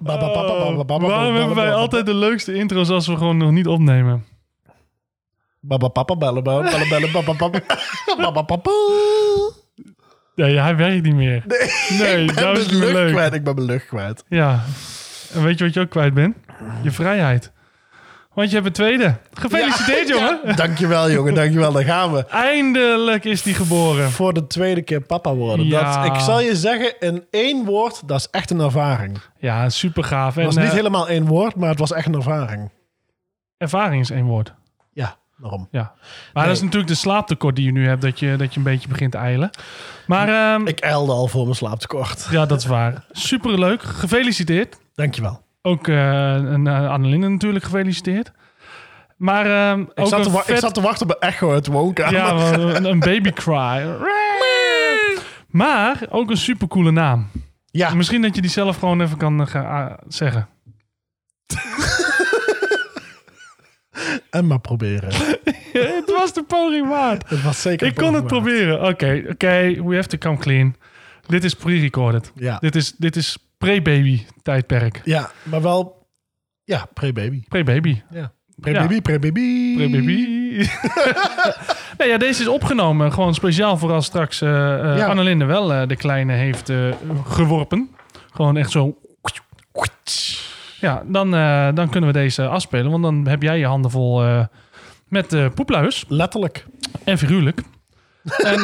Waarom hebben wij altijd de leukste intro's als we gewoon nog niet opnemen? Baba papa bellen bellen bellen baba papa Ja. Nee, hij werkt niet meer. Nee, ik ben mijn lucht kwijt. Ik ben mijn lucht kwijt. Ja. En weet je wat je ook kwijt bent? Je vrijheid. Want je hebt een tweede. Gefeliciteerd, jongen. Ja, dankjewel, jongen. Dankjewel. Daar gaan we. Eindelijk is die geboren. Voor de tweede keer papa worden. Ja. Dat, ik zal je zeggen, in één woord, dat is echt een ervaring. Het Ja, super gaaf. En was niet eh, helemaal één woord, maar het was echt een ervaring. ervaring is één woord. Ja, daarom. Ja. Maar dat is natuurlijk de slaaptekort die je nu hebt, dat je, dat je een beetje begint te eilen. Maar ehm, Ik eilde al voor mijn slaaptekort. ja, dat is waar. Super leuk. Gefeliciteerd. Dankjewel. Ook eh en, eh, Annelinde natuurlijk gefeliciteerd. Maar ehm, Ik ook zat, te een wa- ik zat te wachten op een echo uit woonkamer. Ja, een, een baby cry. Maar ook een supercoole naam. Ja. Misschien dat je die zelf gewoon even kan eh, ah, zeggen. En maar proberen. het was de poging waard. Het was zeker Ik kon het proberen. Oké, oké. we have to come clean. Dit is pre-recorded. Ja. Dit is, dit is pre-baby tijdperk. Ja, maar wel... Ja, pre-baby. Pre-baby. Ja. Pre-baby, pre-baby. Pre-baby. nee, ja, deze is opgenomen. Gewoon speciaal voor als straks eh, Ja. Annelinde wel eh, de kleine heeft geworpen. Gewoon echt zo... Ja, dan, dan kunnen we deze afspelen. Want dan heb jij je handen vol met poepluis. Letterlijk. En figuurlijk. en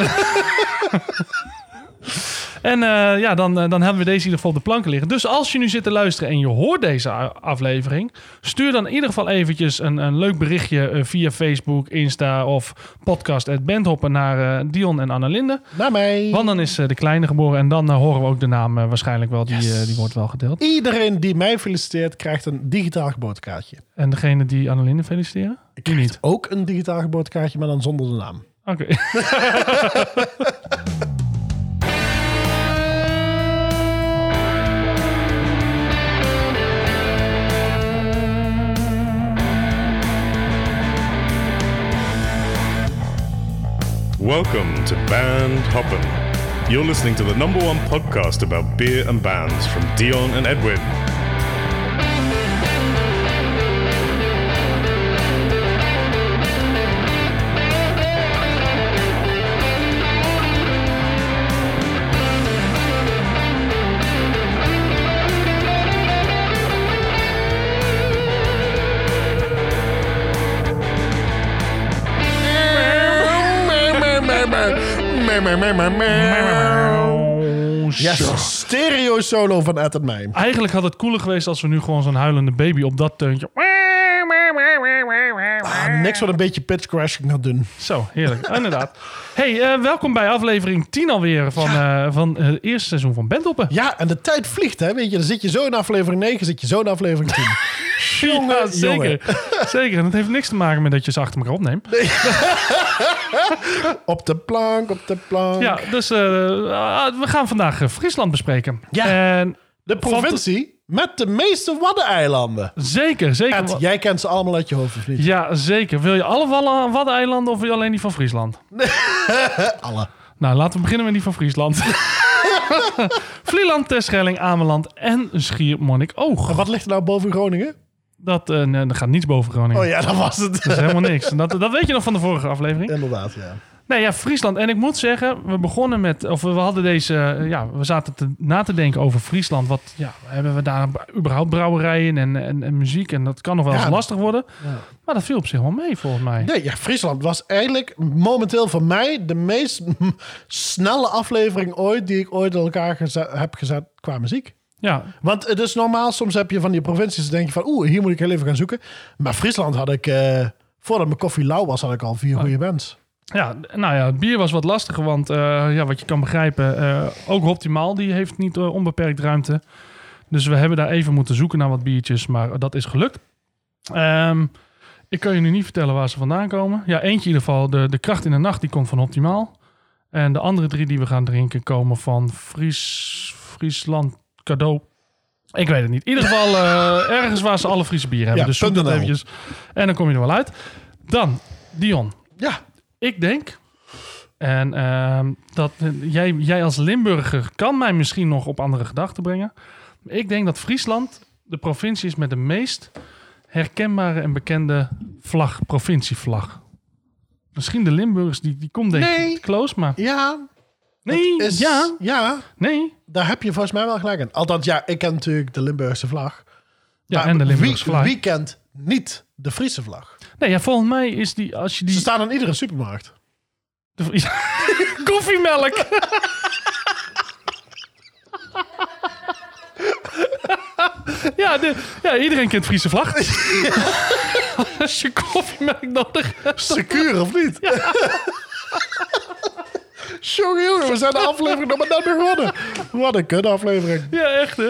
en eh, ja, dan, eh, dan hebben we deze in ieder geval op de planken liggen. Dus als je nu zit te luisteren en je hoort deze aflevering... stuur dan in ieder geval eventjes een, een leuk berichtje eh, via Facebook, Insta of podcast at Bandhoppen naar Dion en Annalinde. Naar mij. Want dan is de kleine geboren en dan horen we ook de naam waarschijnlijk wel. Die, Yes. die wordt wel gedeeld. Iedereen die mij feliciteert, krijgt een digitaal geboortekaartje. En degene die Annalinde feliciteren? Die niet. Ook een digitaal geboortekaartje, maar dan zonder de naam. Oké. Welcome to Band Hoppin'. You're listening to the number one podcast about beer and bands from Dion and Edwin. Yes, stereo solo van Ed en mij. Eigenlijk had het cooler geweest als we nu gewoon zo'n huilende baby op dat teuntje. Ah, niks wat een beetje pitch crashing gaat doen. Zo, heerlijk. Inderdaad. Hey, eh, welkom bij aflevering 10 alweer van, eh, van het eerste seizoen van Bentoppen. Ja, en de tijd vliegt, hè? Weet je, dan zit je zo in aflevering 9, zit je zo in aflevering 10. jongen, Ja, zeker. zeker. En dat heeft niks te maken met dat je ze achter elkaar opneemt. Op de plank, op de plank. Ja, dus eh, ah, we gaan vandaag eh, Friesland bespreken. Ja. En De provincie met de meeste Waddeneilanden. zeker, zeker. Ed, jij kent ze allemaal uit je hoofd, of niet? Ja, zeker. Wil je alle Waddeneilanden of wil je alleen die van Friesland? Alle. Nou, laten we beginnen met die van Friesland. Vlieland, Terschelling, Ameland en Schiermonnikoog. En wat ligt er nou boven Groningen? Dat, eh, nee, er gaat niets boven Groningen. Oh ja, dat was het. Dat is helemaal niks. Dat, dat weet je nog van de vorige aflevering. Inderdaad, ja. Nee, ja, Friesland. En ik moet zeggen, we begonnen met... Of we hadden deze... eh, Ja, we zaten te, na te denken over Friesland. Wat, ja, hebben we daar überhaupt brouwerijen en, en, en muziek? En dat kan nog wel eens Ja. lastig worden. Ja. Maar dat viel op zich wel mee, volgens mij. Nee, ja, Friesland was eigenlijk momenteel voor mij de meest snelle aflevering ooit die ik ooit in elkaar geze- heb gezet qua muziek. Ja, Want het is normaal, soms heb je van die provincies, dan denk je van, oeh, hier moet ik heel even gaan zoeken. Maar Friesland had ik, eh, voordat mijn koffie lauw was, had ik al vier goede bands. Ja, nou ja, het bier was wat lastiger, want eh, ja, wat je kan begrijpen, eh, ook Optimaal die heeft niet eh, onbeperkt ruimte. Dus we hebben daar even moeten zoeken naar wat biertjes, maar dat is gelukt. Ehm, ik kan je nu niet vertellen waar ze vandaan komen. Ja, eentje in ieder geval, de, de kracht in de nacht, die komt van Optimaal. En de andere drie die we gaan drinken komen van Fries, Friesland cadeau. Ik weet het niet. In ieder geval eh, ergens waar ze alle Friese bieren hebben. Ja, dus zoek dat eventjes. En dan kom je er wel uit. Dan, Dion. Ja, Ik denk, en ehm, dat jij, jij als Limburger kan mij misschien nog op andere gedachten brengen. Ik denk dat Friesland de provincie is met de meest herkenbare en bekende vlag, provincievlag. Misschien de Limburgers, die, die komt denk Nee. ik close, maar... Ja, Nee, is, ja, ja, nee. daar heb je volgens mij wel gelijk in. Althans, ja, ik ken natuurlijk de Limburgse vlag. Ja, Maar en de Limburgse wie, vlag. Wie kent niet de Friese vlag? Nee, ja, volgens mij is die, als je Ze die... staan in iedere supermarkt. de- Koffiemelk! ja, de, ja, iedereen kent Friese vlag. als je koffiemelk nodig hebt. Secuur of niet? Jongen, we zijn de aflevering nog maar net begonnen. Wat een kut aflevering. Ja, echt hè.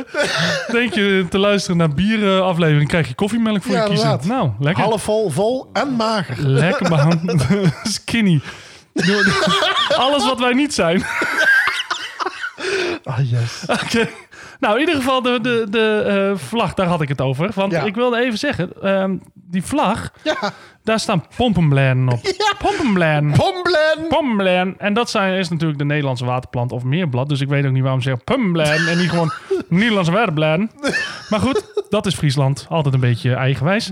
Denk je te luisteren naar bieraflevering, krijg je koffiemelk voor Ja, je kiezen. inderdaad. Nou, lekker. Half vol, vol en mager. Lekker man. Skinny. Alles wat wij niet zijn. Ah, yes. Oké. Nou, in ieder geval de, de, de eh, vlag, daar had ik het over. Want Ja. ik wilde even zeggen, ehm, die vlag, Ja, daar staan pompenbladen op. Pompenbladen. Pomblen. Pompenbladen. En dat zijn, is natuurlijk de Nederlandse waterplant of meerblad. Dus ik weet ook niet waarom ze zeggen pompenbladen en niet gewoon Nederlandse waterbladen. Maar goed, dat is Friesland. Altijd een beetje eigenwijs.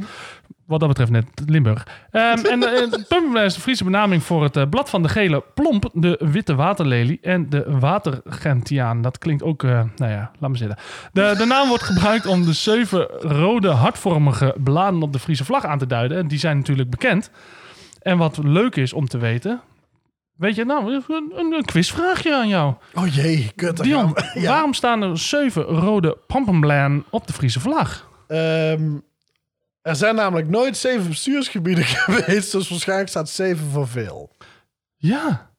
Wat dat betreft net Limburg. Ehm, en uh, pompenbladen is de Friese benaming voor het eh, blad van de gele plomp, de witte waterlelie en de watergentiaan. Dat klinkt ook, eh, nou ja, laat me zitten. De, de naam wordt gebruikt om de zeven rode hartvormige bladen op de Friese vlag aan te duiden. En die zijn natuurlijk bekend. En wat leuk is om te weten. Weet je, nou, een, quizvraagje aan jou. Oh jee, kut. Dion. Ja. waarom staan er zeven rode pompenbladen op de Friese vlag? Ehm, er zijn namelijk nooit zeven bestuursgebieden geweest, dus waarschijnlijk staat zeven voor veel. Ja,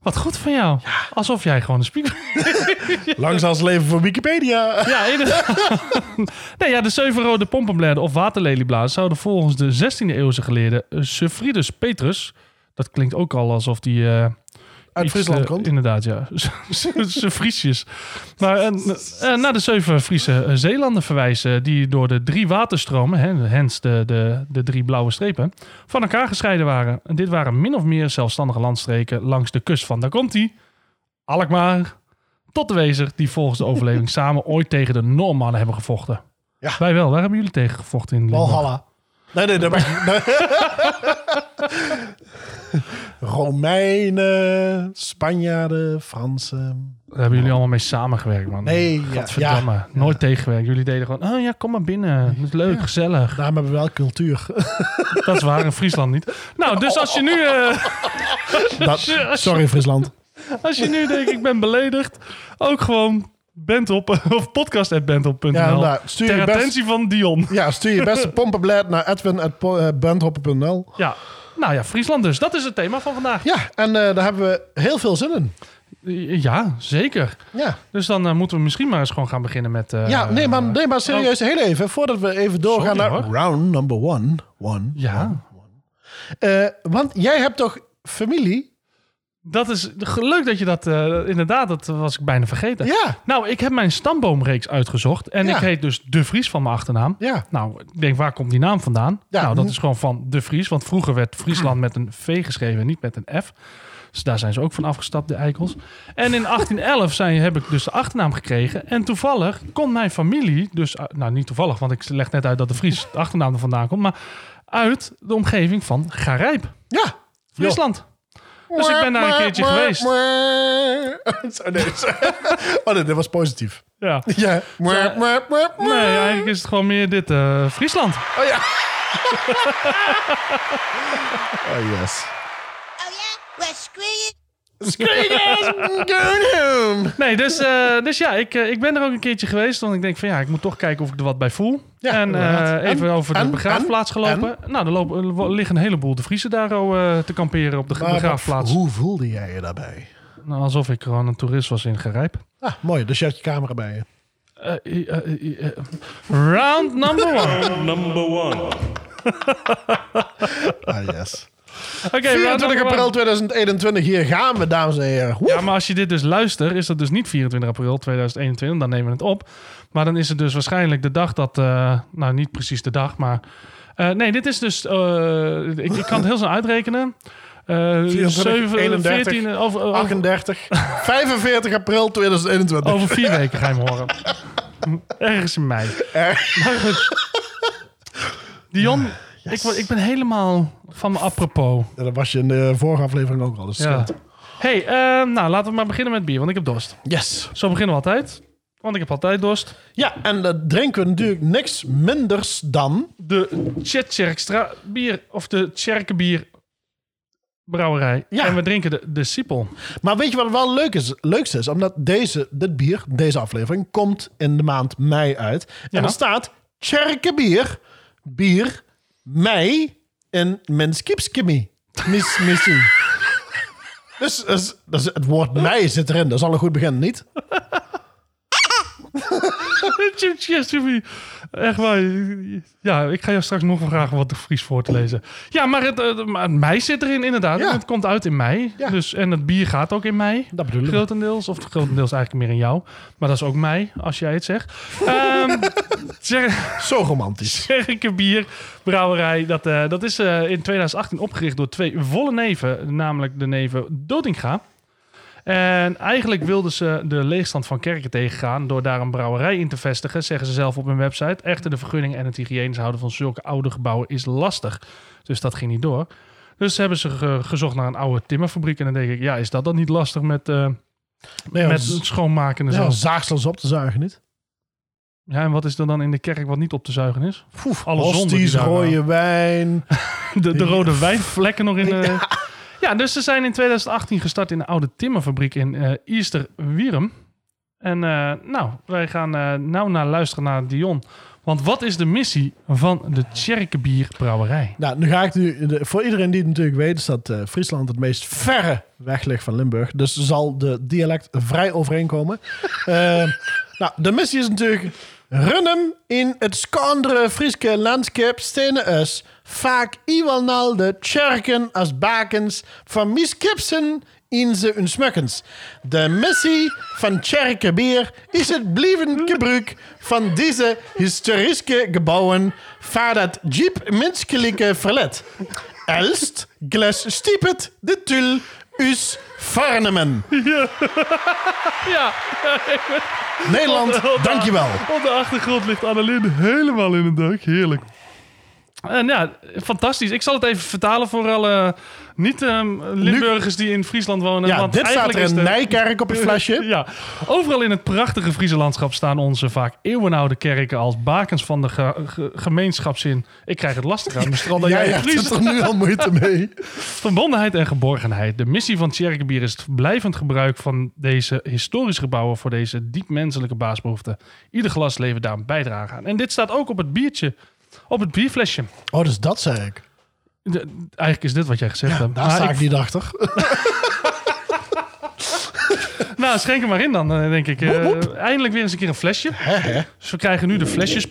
wat goed van jou. Alsof jij gewoon een speaker... Langs als leven voor Wikipedia. Ja, inderdaad. nee, ja, de zeven rode pompenbladen of waterleliebladen zouden volgens de 16e eeuwse geleerde Sufridus Petrus... Dat klinkt ook al alsof die... eh, Uit iets, Friesland eh, komt. Inderdaad, ja. Ze Friesjes. Maar eh, eh, naar de zeven Friese zeelanden verwijzen... die door de drie waterstromen, hè, hens de, de, de drie blauwe strepen... van elkaar gescheiden waren. En dit waren min of meer zelfstandige landstreken... langs de kust van, daar komt-ie, Alkmaar... tot de Wezer... die volgens de overleving samen ooit tegen de Noormannen hebben gevochten. Ja. Wij wel, waar hebben jullie tegen gevochten in Limburg? Valhalla. Nee, nee, dat mag. Romeinen, Spanjaarden, Fransen. Daar hebben jullie allemaal mee samengewerkt, man. Nee, ja, Gadverdamme. ja. Nooit tegengewerkt. Jullie deden gewoon, oh ja, kom maar binnen. Het is leuk, gezellig. Daarom hebben we wel cultuur. Dat is waar, in Friesland niet. Nou, dus als je nu, eh, Dat, sorry, Friesland. als je nu denkt, ik ben beledigd, ook gewoon bent op, of podcast.bentop.nl. Ja, inderdaad. Stuur ter je best- attentie van Dion. Ja, stuur je beste pompenblad naar edwin.bandhoppen.nl. Ja, nou ja, Friesland dus. Dat is het thema van vandaag. Ja, en eh, daar hebben we heel veel zin in. Ja, zeker. Ja, Dus dan eh, moeten we misschien maar eens gewoon gaan beginnen met... eh, ja nee, maar, nee, maar serieus, heel even. Voordat we even doorgaan Sorry, naar hoor. round number one. one Ja, Eh, want jij hebt toch familie? Dat is leuk dat je dat... eh, inderdaad, dat was ik bijna vergeten. Ja, Nou, ik heb mijn stamboomreeks uitgezocht. En Ja. ik heet dus De Vries van mijn achternaam. ja. Nou, ik denk, waar komt die naam vandaan? Ja. Nou, dat is gewoon van De Vries. Want vroeger werd Friesland met een V geschreven, niet met een F. Dus daar zijn ze ook van afgestapt, de eikels. En in 1811 zijn, heb ik dus de achternaam gekregen. En toevallig kon mijn familie, dus, nou niet toevallig, want ik leg net uit dat de Vries de achternaam er vandaan komt, maar uit de omgeving van Garijp, Ja. Friesland. Dus ik ben daar een keertje geweest. Oh nee, oh, nee, dat was positief. Ja. Ja. Nee, eigenlijk is het gewoon meer dit, eh, Friesland. Oh ja. Oh yes. Oh yeah? Well, screw you. Nee, dus, eh, dus ja, ik, eh, ik ben er ook een keertje geweest. Want ik denk van ja, ik moet toch kijken of ik er wat bij voel. Ja, en eh, inderdaad. even En? over de En? begraafplaats gelopen. Nou, er, lopen, er liggen een heleboel de Friese daar al, eh, te kamperen op de Maar begraafplaats. Hoe voelde jij je daarbij? Nou, alsof ik gewoon een toerist was in Gerijp. Ah, mooi. Dus je had je camera bij je. Eh, eh, eh, eh, round number one. Number one. Ah, yes. Oké, round 24 number april one. 2021. Hier gaan we, dames en heren. Ja, maar als je dit dus luistert, is dat dus niet 24 april 2021. Dan nemen we het op. Maar dan is het dus waarschijnlijk de dag dat... eh, nou, niet precies de dag, maar... eh, nee, dit is dus... eh, ik, ik kan het heel snel uitrekenen. Eh 24, 31, 14, over, over, 38. 45 april 2021. over vier weken ga je hem horen. Ergens in mei. Er- Maar goed. Dion, ik, ik ben helemaal van me apropos. Ja, dat was je in de vorige aflevering ook al. Dus Ja. hey, eh, nou laten we maar beginnen met bier, want ik heb dorst. Yes. Zo beginnen we altijd. Want ik heb altijd dorst. Ja, en dan drinken we natuurlijk niks minders dan... De Tjetjerkstra bier, of de Tjerkenbier brouwerij. Ja. En we drinken de, de Siepel. Maar weet je wat wel leuk is, leukste is? Omdat deze, dit bier, deze aflevering, komt in de maand mei uit. En Ja. er staat Tjerkenbier, bier, mei in mijn skipskimmy. Mis, missie. Dus, dus, dus het woord mei zit erin. Dat is al een goed begin, niet? Tjerkenbier. Echt waar. Ja, ik ga jou straks nog wel vragen wat de Fries voor te lezen. Ja, maar het, eh, maar mei zit erin inderdaad. Ja. Het komt uit in mei. Ja. Dus, en het bier gaat ook in mei. Dat bedoel ik. Grotendeels, of grotendeels eigenlijk meer in jou. Maar dat is ook mij, als jij het zegt. Ehm Tjer- Zo romantisch. Tjerkenbier brouwerij. Dat, eh, dat is eh, in 2018 opgericht door twee volle neven. Namelijk de neven Dodinga. En eigenlijk wilden ze de leegstand van kerken tegengaan... door daar een brouwerij in te vestigen, zeggen ze zelf op hun website. Echter, de vergunning en het hygiënisch houden van zulke oude gebouwen is lastig. Dus dat ging niet door. Dus hebben ze ge- gezocht naar een oude timmerfabriek. En dan denk ik, ja, is dat dan niet lastig met, eh, Nee, met schoonmaken en zo? ja, zaagsels op te zuigen, niet? Ja, en wat is er dan in de kerk wat niet op te zuigen is? Poef, Alle hosties, rode wijn. De, de rode wijnvlekken nog in de... Ja. Dus ze zijn in 2018 gestart in de oude timmerfabriek in eh Easter Wierum. En eh, nou, wij gaan eh nou naar luisteren naar Dion. Want wat is de missie van de Tjerkenbier brouwerij? Nou, nu ga ik nu... voor iedereen die het natuurlijk weet... is dat eh, Friesland het meest verre weg ligt van Limburg. Dus zal de dialect vrij overeenkomen. Eh, nou, de missie is natuurlijk... Runnen in het skandere Frieske landschap stenen us vaak iwalnal de tjerken als bakens van miskipsen in ze hun. De missie van Tjerkenbier is het blijvend gebruik van deze historische gebouwen voor dat diep menselijke verlet. Elst glas stiepet de tul us farnemen. Ja, Nederland, dankjewel. op de achtergrond ligt Annelien helemaal in het dak. Heerlijk. En ja, fantastisch. Ik zal het even vertalen voor alle niet-Limburgers die in Friesland wonen. Ja, want dit staat er in de- Nijkerk op het flesje. Ja, overal in het prachtige Friese landschap staan onze vaak eeuwenoude kerken als bakens van de ge- ge- gemeenschapszin. Ik krijg het lastig aan mijn strand. dat Jij hebt er nu al moeite mee. Verbondenheid en geborgenheid. De missie van Tjerkenbier is het blijvend gebruik van deze historische gebouwen voor deze diep menselijke baasbehoeften. Ieder glas levert daar een bijdrage aan. En dit staat ook op het biertje, op het bierflesje. Oh, dus dat zei ik. De- eigenlijk is dit wat jij gezegd hebt. Daar Maar sta ik- ik niet achter. Nou, schenk hem maar in dan, eh, denk ik. Eh, eindelijk weer eens een keer een flesje. Dus we krijgen nu de flesjes.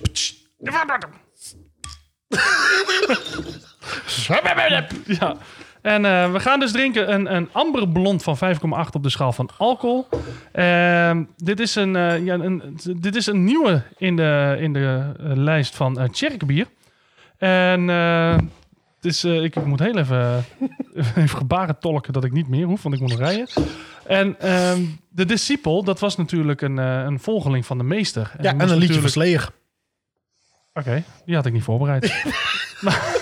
Ja. En eh, we gaan dus drinken een, een amber blond van 5,8 op de schaal van alcohol. Ehm, dit, is een, ja, een, dit is een nieuwe in de, in de lijst van uh, Tjerkenbier. En eh, het is, eh, ik moet heel even, even gebaren tolken dat ik niet meer hoef, want ik moet nog rijden. En ehm, de discipel, dat was natuurlijk een, eh, een volgeling van de meester. Ja, die en een liedje van natuurlijk- Slayer. Oké, die had ik niet voorbereid. maar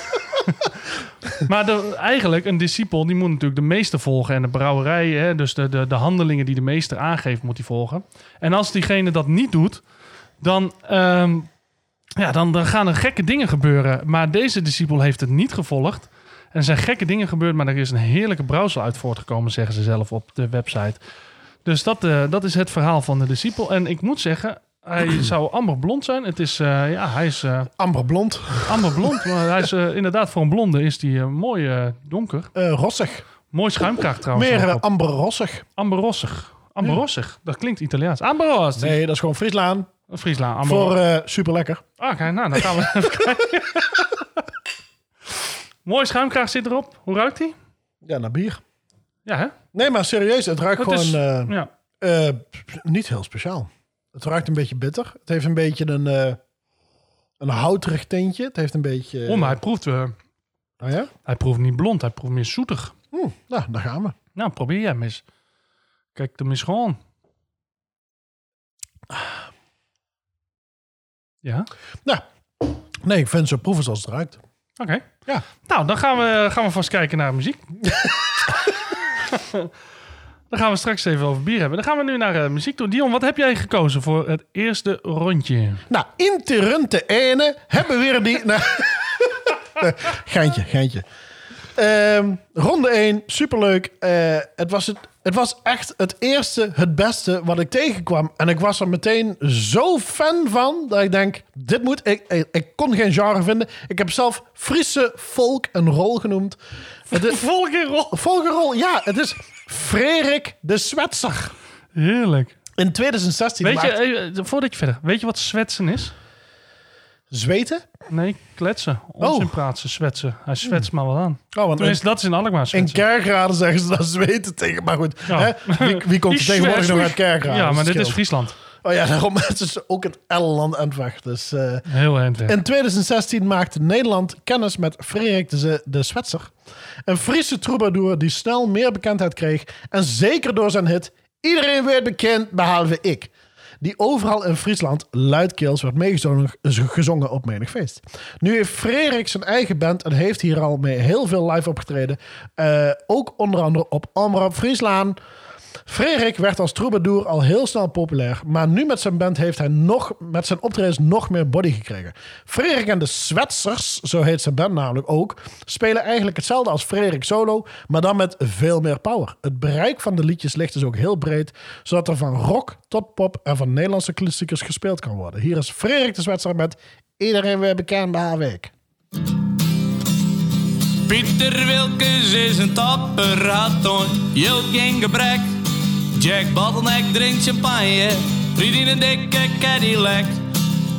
maar de, eigenlijk, een discipel die moet natuurlijk de meester volgen. En de brouwerij, hè, dus de, de, de handelingen die de meester aangeeft, moet hij volgen. En als diegene dat niet doet, dan, ehm, ja, dan, dan gaan er gekke dingen gebeuren. Maar deze discipel heeft het niet gevolgd. En er zijn gekke dingen gebeurd, maar er is een heerlijke brouwsel uit voortgekomen, zeggen ze zelf op de website. Dus dat, eh, dat is het verhaal van de discipel. En ik moet zeggen, hij zou amber blond zijn. Het is, eh, ja, hij is eh, Amber blond. amber blond. maar hij is eh, inderdaad voor een blonde is die eh, mooi eh, donker. Eh, rossig. Mooi schuimkraag trouwens. Meer nog eh, op. amber rossig. Amberrossig. Amberrossig. Dat klinkt Italiaans. Amberrossig. Nee, dat is gewoon Frieslaan. Friesland. Amber... Voor eh super lekker. Ah, kijk, nou, dan gaan we even kijken. Mooi schuimkraag zit erop. Hoe ruikt hij? Ja, naar bier. Ja, hè? Nee, maar serieus, het ruikt Het gewoon is- eh, Ja. eh, niet heel speciaal. Het ruikt een beetje bitter. Het heeft een beetje een, een houterig tintje. Het heeft een beetje... Oh, maar hij proeft, Oh ja? hij proeft niet blond. Hij proeft meer zoetig. Nou, daar gaan we. Nou, probeer jij hem eens. Kijk hem eens gewoon. Ja, Nou, nee, ik vind ze proeven zoals het ruikt. oké. Ja. Nou, dan gaan we, gaan we vast kijken naar muziek. dan gaan we straks even over bier hebben. Dan gaan we nu naar eh, muziek toe. Dion, wat heb jij gekozen voor het eerste rondje? Nou, in Terunte ene hebben we weer die... Nou, geintje, geintje. Ehm, ronde 1, superleuk. Eh, het, was het, het was echt het eerste, het beste wat ik tegenkwam. En ik was er meteen zo fan van, dat ik denk, dit moet... Ik, ik, ik kon geen genre vinden. Ik heb zelf Friese folk een rol genoemd. Is, Volkerol. volgerol, ja, het is Frederik de Zwetser. Heerlijk. In 2016 Weet je, maakt- eh, voordat je verder, weet je wat zwetsen is? Zweten? Nee, kletsen. Onzin Oh. praten, zwetsen. Hij zwetst maar wel aan. Oh, want Tenminste, dat is in Alkmaar in zwetsen. kerkraden zeggen ze dat zweten tegen. Maar goed, Ja. hè? Wie, wie komt er tegenwoordig nog uit kerkraden? Ja, maar dit is. Friesland. Oh ja, daarom het is ook het Ellenland en weg. Dus, eh, Heel eind weg. in 2016 maakte Nederland kennis met Frederik de, de Zwetser. Een Friese troubadour die snel meer bekendheid kreeg. En zeker door zijn hit Iedereen werd bekend, behalve ik. Die overal in Friesland luidkeels werd meegezongen gezongen op menig feest. Nu heeft Frederik zijn eigen band en heeft hier al mee heel veel live opgetreden. Eh, ook onder andere op Omroep Friesland. Frederik werd als troubadour al heel snel populair, maar nu met zijn band heeft hij nog, met zijn optredens nog meer body gekregen. Frederik en de Zwetsers, zo heet zijn band namelijk ook, spelen eigenlijk hetzelfde als Frederik solo, maar dan met veel meer power. Het bereik van de liedjes ligt dus ook heel breed, zodat er van rock tot pop en van Nederlandse klassiekers gespeeld kan worden. Hier is Frederik de Zwetser met Iedereen weer bekend behalve ik. Pieter Wilkes is een tapperaton, Jilk geen gebrek. Jack Bottleneck drinkt champagne, Riedien een dikke Cadillac.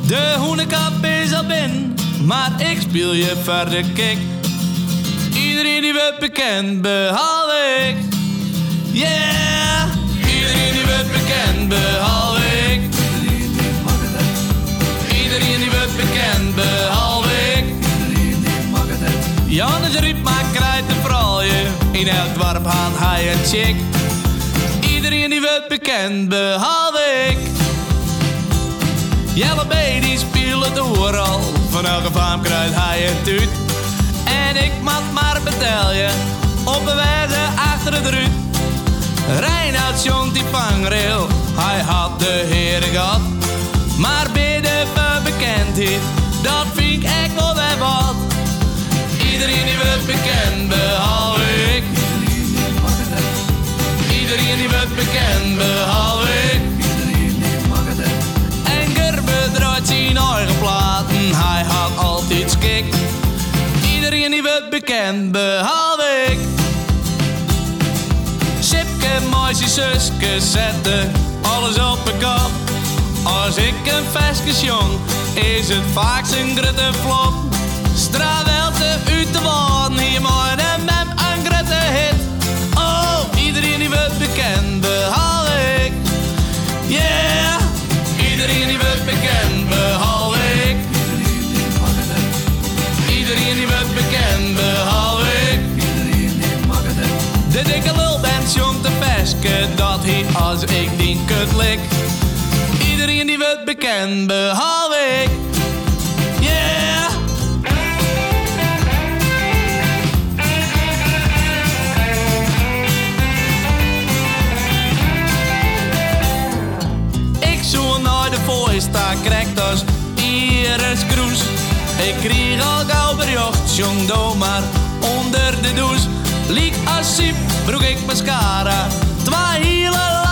De hoenekap is al binnen, maar ik speel je verder kick. Iedereen die wordt bekend, behalve ik. Yeah! Iedereen die wordt bekend, behalve ik. Iedereen die wordt bekend, behalve ik. Jannes riep maar krijt een vrouwje. In elk dorp had hij een chick. Iedereen die wordt bekend, behalve ik. Jelle B die speelt het overal. Van elke faam krijgt hij het uit. En ik mag maar betalen. Op een wijze achter het ruut. Reinoud jongt die vangrail. Hij had de heren gehad. Maar binnen bekendheid, dat vind ik echt wel wat. Iedereen die wordt bekend, behalve ik. Iedereen die wordt bekend, behalve ik. En Gerbe draait zijn eigen platen, hij had altijd skik. Iedereen die wordt bekend, behalve ik. Sipke, meisje, zuske, zette alles op mijn kop. Als ik een vestjes jong, is het vaak zijn grutte flop. Uit de waan, als ik die kut lik. Iedereen die wordt bekend, behalve ik. Yeah! Ik zoek naar de voorsta, krijg dus Iris Kroes. Ik kreeg al gauw bericht, jong maar onder de douche. Liek als siep, broek ik mascara, twee hele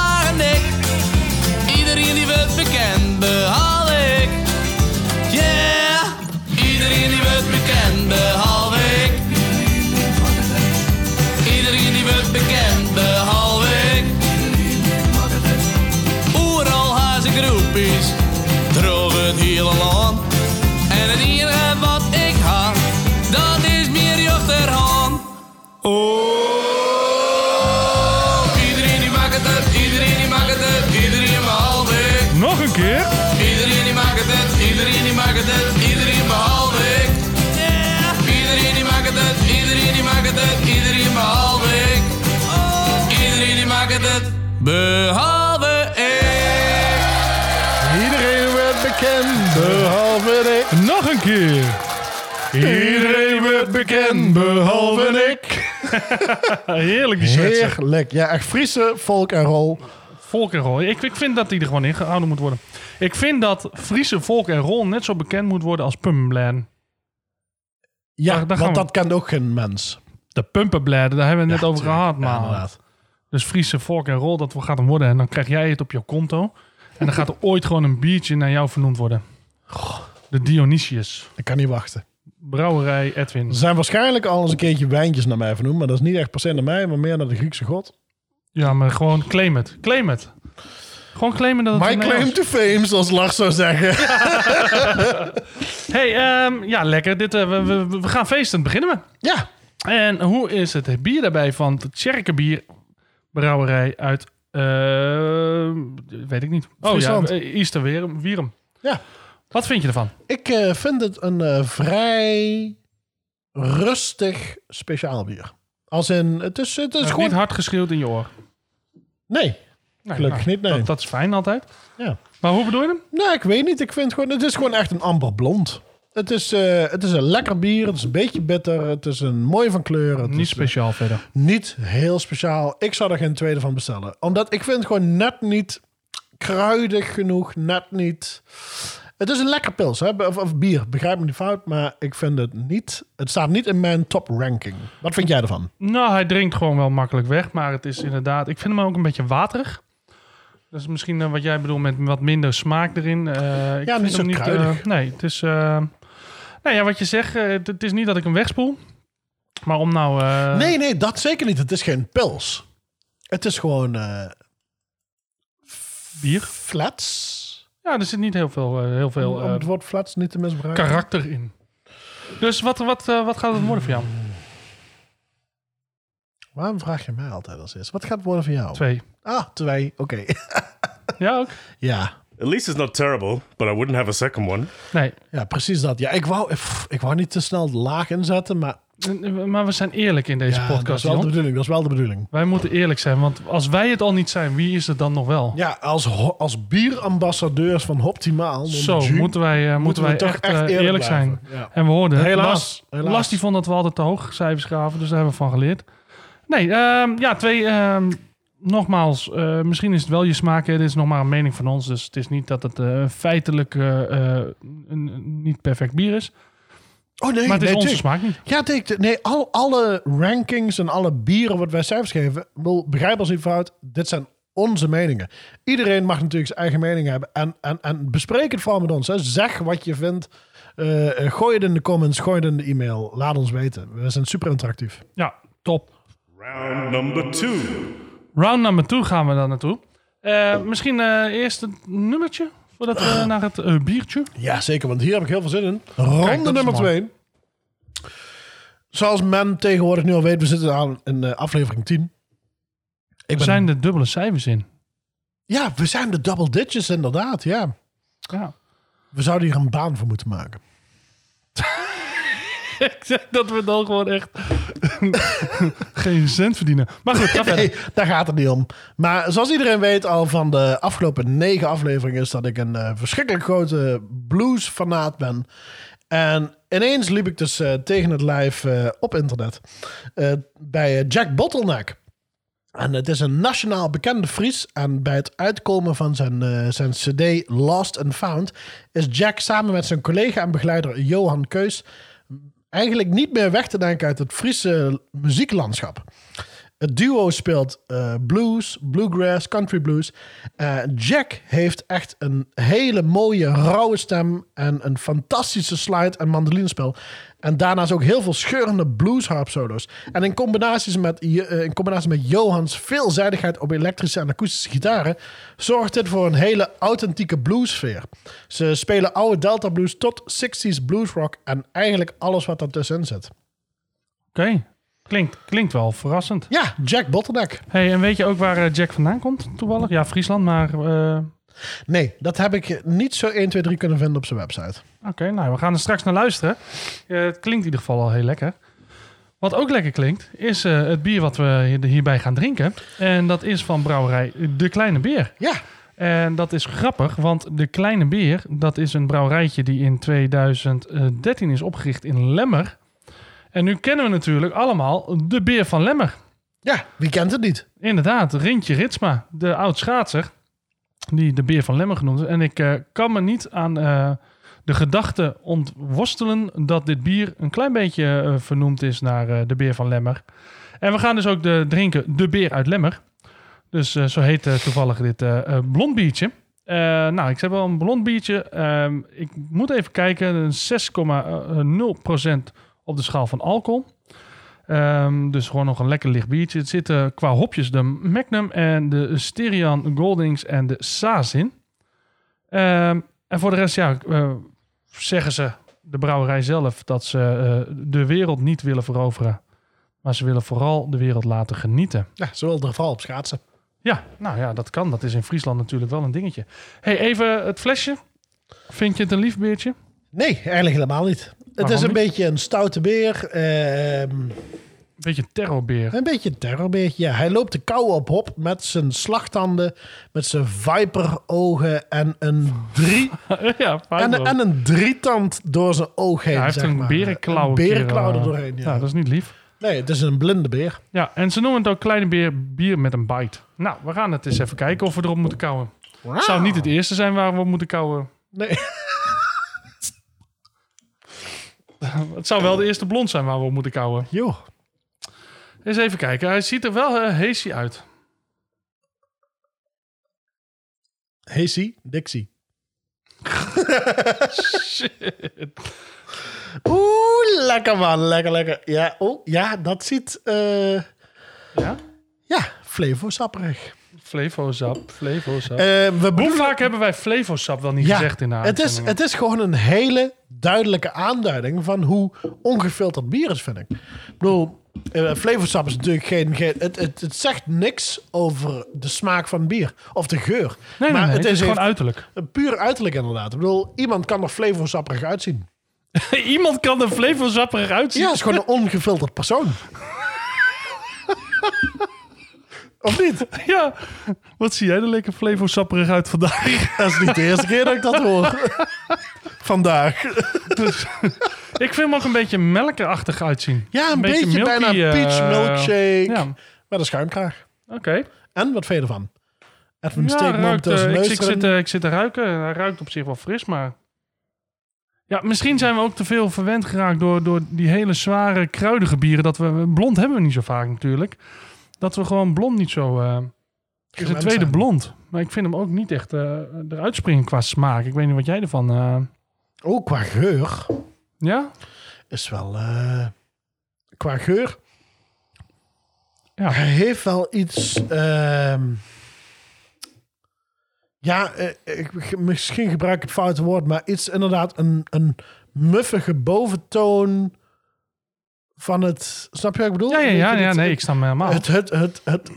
keer. Iedereen wordt bekend, behalve ik. Heerlijk die. Heerlijk. Ja, echt Friese folk en roll. Volk en roll. Ik, ik vind dat die er gewoon ingehouden moet worden. Ik vind dat Friese volk en roll net zo bekend moet worden als Pumpenbladen. Ja, Daar- daar gaan want we. dat kent ook geen mens. De Pumpenbladen, daar hebben we het net over gehad, Ja, man. inderdaad. dus Friese volk en roll, dat gaat hem worden. En dan krijg jij het op je konto. En dan gaat er ooit gewoon een biertje naar jou vernoemd worden. De Dionysius. Ik kan niet wachten. Brouwerij Edwin. Er zijn waarschijnlijk al eens een keertje wijntjes naar mij vernoemd. Maar dat is niet echt per se naar mij, maar meer naar de Griekse god. Ja, maar gewoon claim het. Claim het. Gewoon claimen dat het My claim to fame, zoals Lars zou zeggen. Hey, ehm, ja, lekker. Dit, eh, we, we, we gaan feesten. Beginnen we. Ja, En hoe is het bier daarbij van de Tjerkenbier brouwerij uit... eh, weet ik niet. Oh Friesland. ja, eh, Easter Wierum. ja. Wat vind je ervan? Ik eh, vind het een eh, vrij rustig speciaal bier. Als in, het is, het is gewoon... Niet hard geschreeuwd in je oor. Nee, Nee, Gelukkig niet, nee. Dat, dat is fijn altijd. ja. Maar hoe bedoel je hem? Nee, ik weet niet. Ik vind gewoon, het is gewoon echt een amber blond. Het is, eh, het is een lekker bier. Het is een beetje bitter. Het is een mooi van kleur. Het Niet is, speciaal verder. Niet heel speciaal. Ik zou er geen tweede van bestellen. Omdat ik vind het gewoon net niet kruidig genoeg. Net niet... Het is een lekker pils, hè? Of, of bier. Begrijp me niet fout. Maar ik vind het niet... Het staat niet in mijn top ranking. Wat vind jij ervan? Nou, hij drinkt gewoon wel makkelijk weg. Maar het is inderdaad... Ik vind hem ook een beetje waterig. Dat is misschien eh, wat jij bedoelt met wat minder smaak erin. Eh, ik Ja, vind niet zo hem kruidig. eh, nee, het is... nou ja, wat je zegt, het, het is niet dat ik hem wegspoel. Maar om nou... nee, nee, dat zeker niet. Het is geen pils. Het is gewoon Bier. flats. Ja, er zit niet heel veel, eh, heel veel Om eh, het woord flats niet te misbruiken. karakter in. Dus wat, wat, eh, wat gaat het worden voor jou? Waarom vraag je mij altijd als eerst? Wat gaat het worden voor jou? Twee. Ah, twee. Oké. Ja, ook? ja. At least it's not terrible, but I wouldn't have a second one. Nee. ja, precies dat. Ja, ik wou, pff, ik wou niet te snel laag inzetten, maar Maar we zijn eerlijk in deze ja, dat is podcast, wel de bedoeling. Dat is wel de bedoeling. Wij moeten eerlijk zijn, want als wij het al niet zijn, wie is het dan nog wel? Ja, als, als bierambassadeurs van Optimaal. Zo, moeten wij, eh, moeten wij toch echt, echt eh, eerlijk eerlijk, zijn. Ja. En we hoorden. Helaas, Las, helaas. Las die vond dat we altijd te hoog cijfers gaven, dus daar hebben we van geleerd. Nee, ehm, ja, twee. ehm, nogmaals, eh, misschien is het wel je smaak. Hè. Dit is nog maar een mening van ons. Dus het is niet dat het feitelijk een, een niet perfect bier is. Oh nee, maar het is nee, onze tuurlijk. smaak niet. Ja, nee, nee al, alle rankings en alle bieren wat wij cijfers geven, wil, begrijp ons niet fout, dit zijn onze meningen. Iedereen mag natuurlijk zijn eigen mening hebben en, en, en bespreek het vooral met ons. Hè. Zeg wat je vindt. Eh, eh, gooi het in de comments, gooi het in de e-mail. Laat ons weten. We zijn super interactief. Ja, top. Round number two. Round number two gaan we dan naartoe. Eh, misschien eh, eerst een nummertje voordat we naar het eh, biertje. Ja, zeker, want hier heb ik heel veel zin in. dat Ronde is nummer mooi. twee. Zoals men tegenwoordig nu al weet, we zitten aan in eh, aflevering 10. Ik Er ben- zijn de dubbele cijfers in. Ja, we zijn de double digits inderdaad, ja. Ja. We zouden hier een baan voor moeten maken. Ik zeg dat we dan gewoon echt geen cent verdienen. Maar goed, ga verder. Nee, daar gaat het niet om. Maar zoals iedereen weet al van de afgelopen negen afleveringen... is dat ik een eh, verschrikkelijk grote blues-fanaat ben. En ineens liep ik dus eh, tegen het lijf eh, op internet bij Jack Bottleneck. En het is een nationaal bekende Fries. En bij het uitkomen van zijn, zijn CD Lost and Found... is Jack samen met zijn collega en begeleider Johan Keus... eigenlijk niet meer weg te denken uit het Friese muzieklandschap. Het duo speelt eh, blues, bluegrass, country blues. Eh, Jack heeft echt een hele mooie, rauwe stem en een fantastische slide en mandolinespel. En daarnaast ook heel veel scheurende bluesharp solo's. En in combinatie met, eh, in combinatie met Johans veelzijdigheid op elektrische en akoestische gitaren... zorgt dit voor een hele authentieke bluessfeer. Ze spelen oude Delta blues tot 60s bluesrock en eigenlijk alles wat daartussenin zit. Oké, klinkt, klinkt wel verrassend. Ja, Jack Bottleneck. Hey, en weet je ook waar eh, Jack vandaan komt toevallig? Ja, Friesland, maar... eh, Nee, dat heb ik niet zo 1, 2, 3 kunnen vinden op zijn website. Oké, nou, we gaan er straks naar luisteren. Eh, het klinkt in ieder geval al heel lekker. Wat ook lekker klinkt, is het bier wat we hier- hierbij gaan drinken. En dat is van brouwerij De Kleine Beer. Ja, En dat is grappig, want de Kleine Beer, dat is een brouwerijtje die in 2013 is opgericht in Lemmer. En nu kennen we natuurlijk allemaal de Beer van Lemmer. Ja, wie kent het niet? Inderdaad, Rintje Ritsma, de oud schaatser, die de Beer van Lemmer genoemd is. En ik eh, kan me niet aan eh, de gedachte ontworstelen dat dit bier een klein beetje eh, vernoemd is naar de Beer van Lemmer. En we gaan dus ook de, drinken de Beer uit Lemmer. Dus zo heet toevallig dit blond biertje. Nou, ik heb wel een blond biertje. Ehm, ik moet even kijken. Een 6,0% op de schaal van alcohol. Ehm, dus gewoon nog een lekker licht biertje. Het zitten qua hopjes de Magnum en de Sterian Goldings en de Saas in. Ehm, en voor de rest, ja, eh, zeggen ze, de brouwerij zelf, dat ze eh, de wereld niet willen veroveren. Maar ze willen vooral de wereld laten genieten. Ja, ze wil er vooral op schaatsen. Ja, nou ja, dat kan. Dat is in Friesland natuurlijk wel een dingetje. hey, even het flesje. Vind je het een lief beertje? Nee, eigenlijk helemaal niet. Het is een niet? beetje een stoute beer. ehm, Een beetje een terrorbeer. een beetje een terrorbeertje. Ja, hij loopt de kou op hop met zijn slagtanden, met zijn viperogen en een, drie, ja, en, en een drietand door zijn oog heen. Ja, hij heeft een maar. berenklauw. Een berenklauw keer, er eh, doorheen, ja. Ja, dat is niet lief. Nee, het is een blinde beer. Ja, en ze noemen het ook kleine beer, bier met een bite. Nou, we gaan het eens even kijken of we erop moeten kouwen. Het zou niet het eerste zijn waar we op moeten kouwen. Nee. Het zou wel de eerste blond zijn waar we op moeten kouwen. Joh. Eens even kijken. Hij ziet er wel uh, hazy uit. Hazy, Dixie. Shit. Oeh, lekker man. Lekker, lekker. Ja, oh, ja dat ziet... eh, Ja? ja, flevosapperig. Flevosap, Flevosap. Eh, we Hoe vaak hebben wij Flevosap wel niet Ja, gezegd in de het is, het is gewoon een hele duidelijke aanduiding van hoe ongefilterd bier is, vind ik. Ik bedoel, uh, Flevosap is natuurlijk geen... geen het, het, het zegt niks over de smaak van bier. Of de geur. Nee, maar nee, het, het is is gewoon heeft uiterlijk. een puur uiterlijk inderdaad. Ik bedoel, iemand kan er flevosapperig uitzien. Iemand kan er Flevosapperig uitzien. Ja, het is gewoon een ongefilterd persoon. of niet? Ja. Wat zie jij er lekker Flevosapperig uit vandaag? Dat is niet de eerste keer dat ik dat hoor. Vandaag. Dus, ik vind hem ook een beetje melkerachtig uitzien. Ja, een, beetje, bijna milky, eh, peach milkshake. Ja, Met een schuimkraag. oké. En wat vind je ervan? Edwin Ja, steekt ruikt, eh, zijn ik, zit, eh, ik zit te ruiken. Hij ruikt op zich wel fris, maar... Ja, misschien zijn we ook te veel verwend geraakt door, door die hele zware kruidige bieren. Dat we, blond hebben we niet zo vaak natuurlijk. Dat we gewoon blond niet zo... eh is het tweede zijn. blond. Maar ik vind hem ook niet echt eh, eruit springen qua smaak. Ik weet niet wat jij ervan... eh Oh, qua geur ja? is wel... eh, qua geur... Ja. Hij heeft wel iets... ehm, ja, ik, misschien gebruik ik het foute woord, maar iets inderdaad een, een muffige boventoon van het... Snap je wat ik bedoel? Ja, ja, ja, nee, ik sta me helemaal. Het, het, het, het,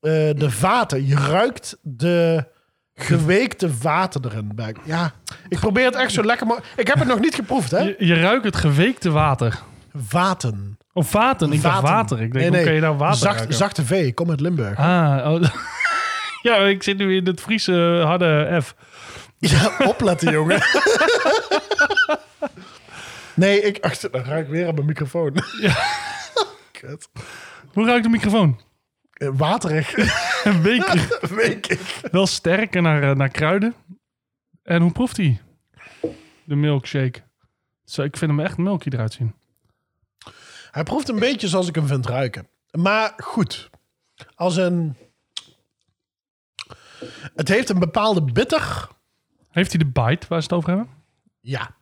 eh, de vaten. Je ruikt de geweekte vaten erin. Ja, ik probeer het echt zo lekker mogelijk. Ik heb het nog niet geproefd, hè? Je, je ruikt het geweekte water. Vaten. Of vaten. Ik dacht water. Ik denk, hoe kun je nou water Zacht, ruiken? zachte V, ik kom uit Limburg. Ah, oh. ja, ik zit nu in het Friese harde F. Ja, opletten, jongen. nee, ik... Ach, dan ruik ik weer aan mijn microfoon. Kut. Hoe ruikt de microfoon? Eh, Waterig. Weet ik. wel sterker naar, eh, naar kruiden. En hoe proeft hij? De milkshake. Zo, ik vind hem echt milky eruit zien. Hij proeft een beetje zoals ik hem vind ruiken. Maar goed. Als een... Het heeft een bepaalde bitter. Heeft hij de bite waar ze het over hebben? Ja,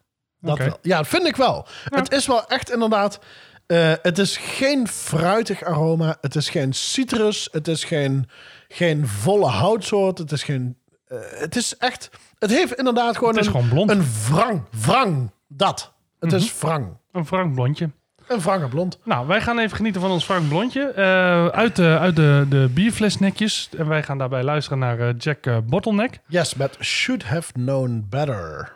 dat wel. Ja, dat vind ik wel. Het is wel echt inderdaad... eh, het is geen fruitig aroma. Het is geen citrus. Het is geen, geen volle houtsoort. Het is geen... eh, het is echt... Het heeft inderdaad gewoon, Het is een, gewoon blond. Mhm. een wrang. Wrang. Dat. Het is wrang. Een frank blondje. Een wrange blond. Nou, wij gaan even genieten van ons frank blondje. eh, uit de, uit de, de bierflesnekjes. En wij gaan daarbij luisteren naar Jack Bottleneck. Yes, but should have known better.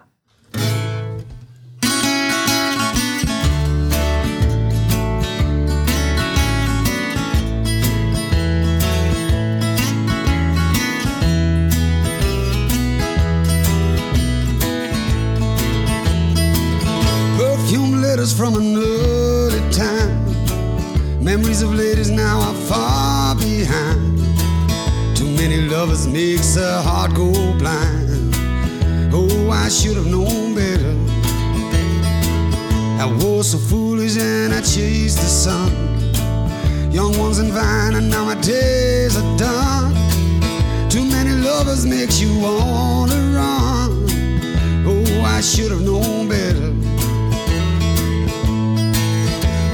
From an early time. Memories of ladies now are far behind. Too many lovers makes a heart go blind. Oh, I should have known better. I was so foolish and I chased the sun. Young ones in vine and now my days are done. Too many lovers makes you wanna run. Oh, I should have known better.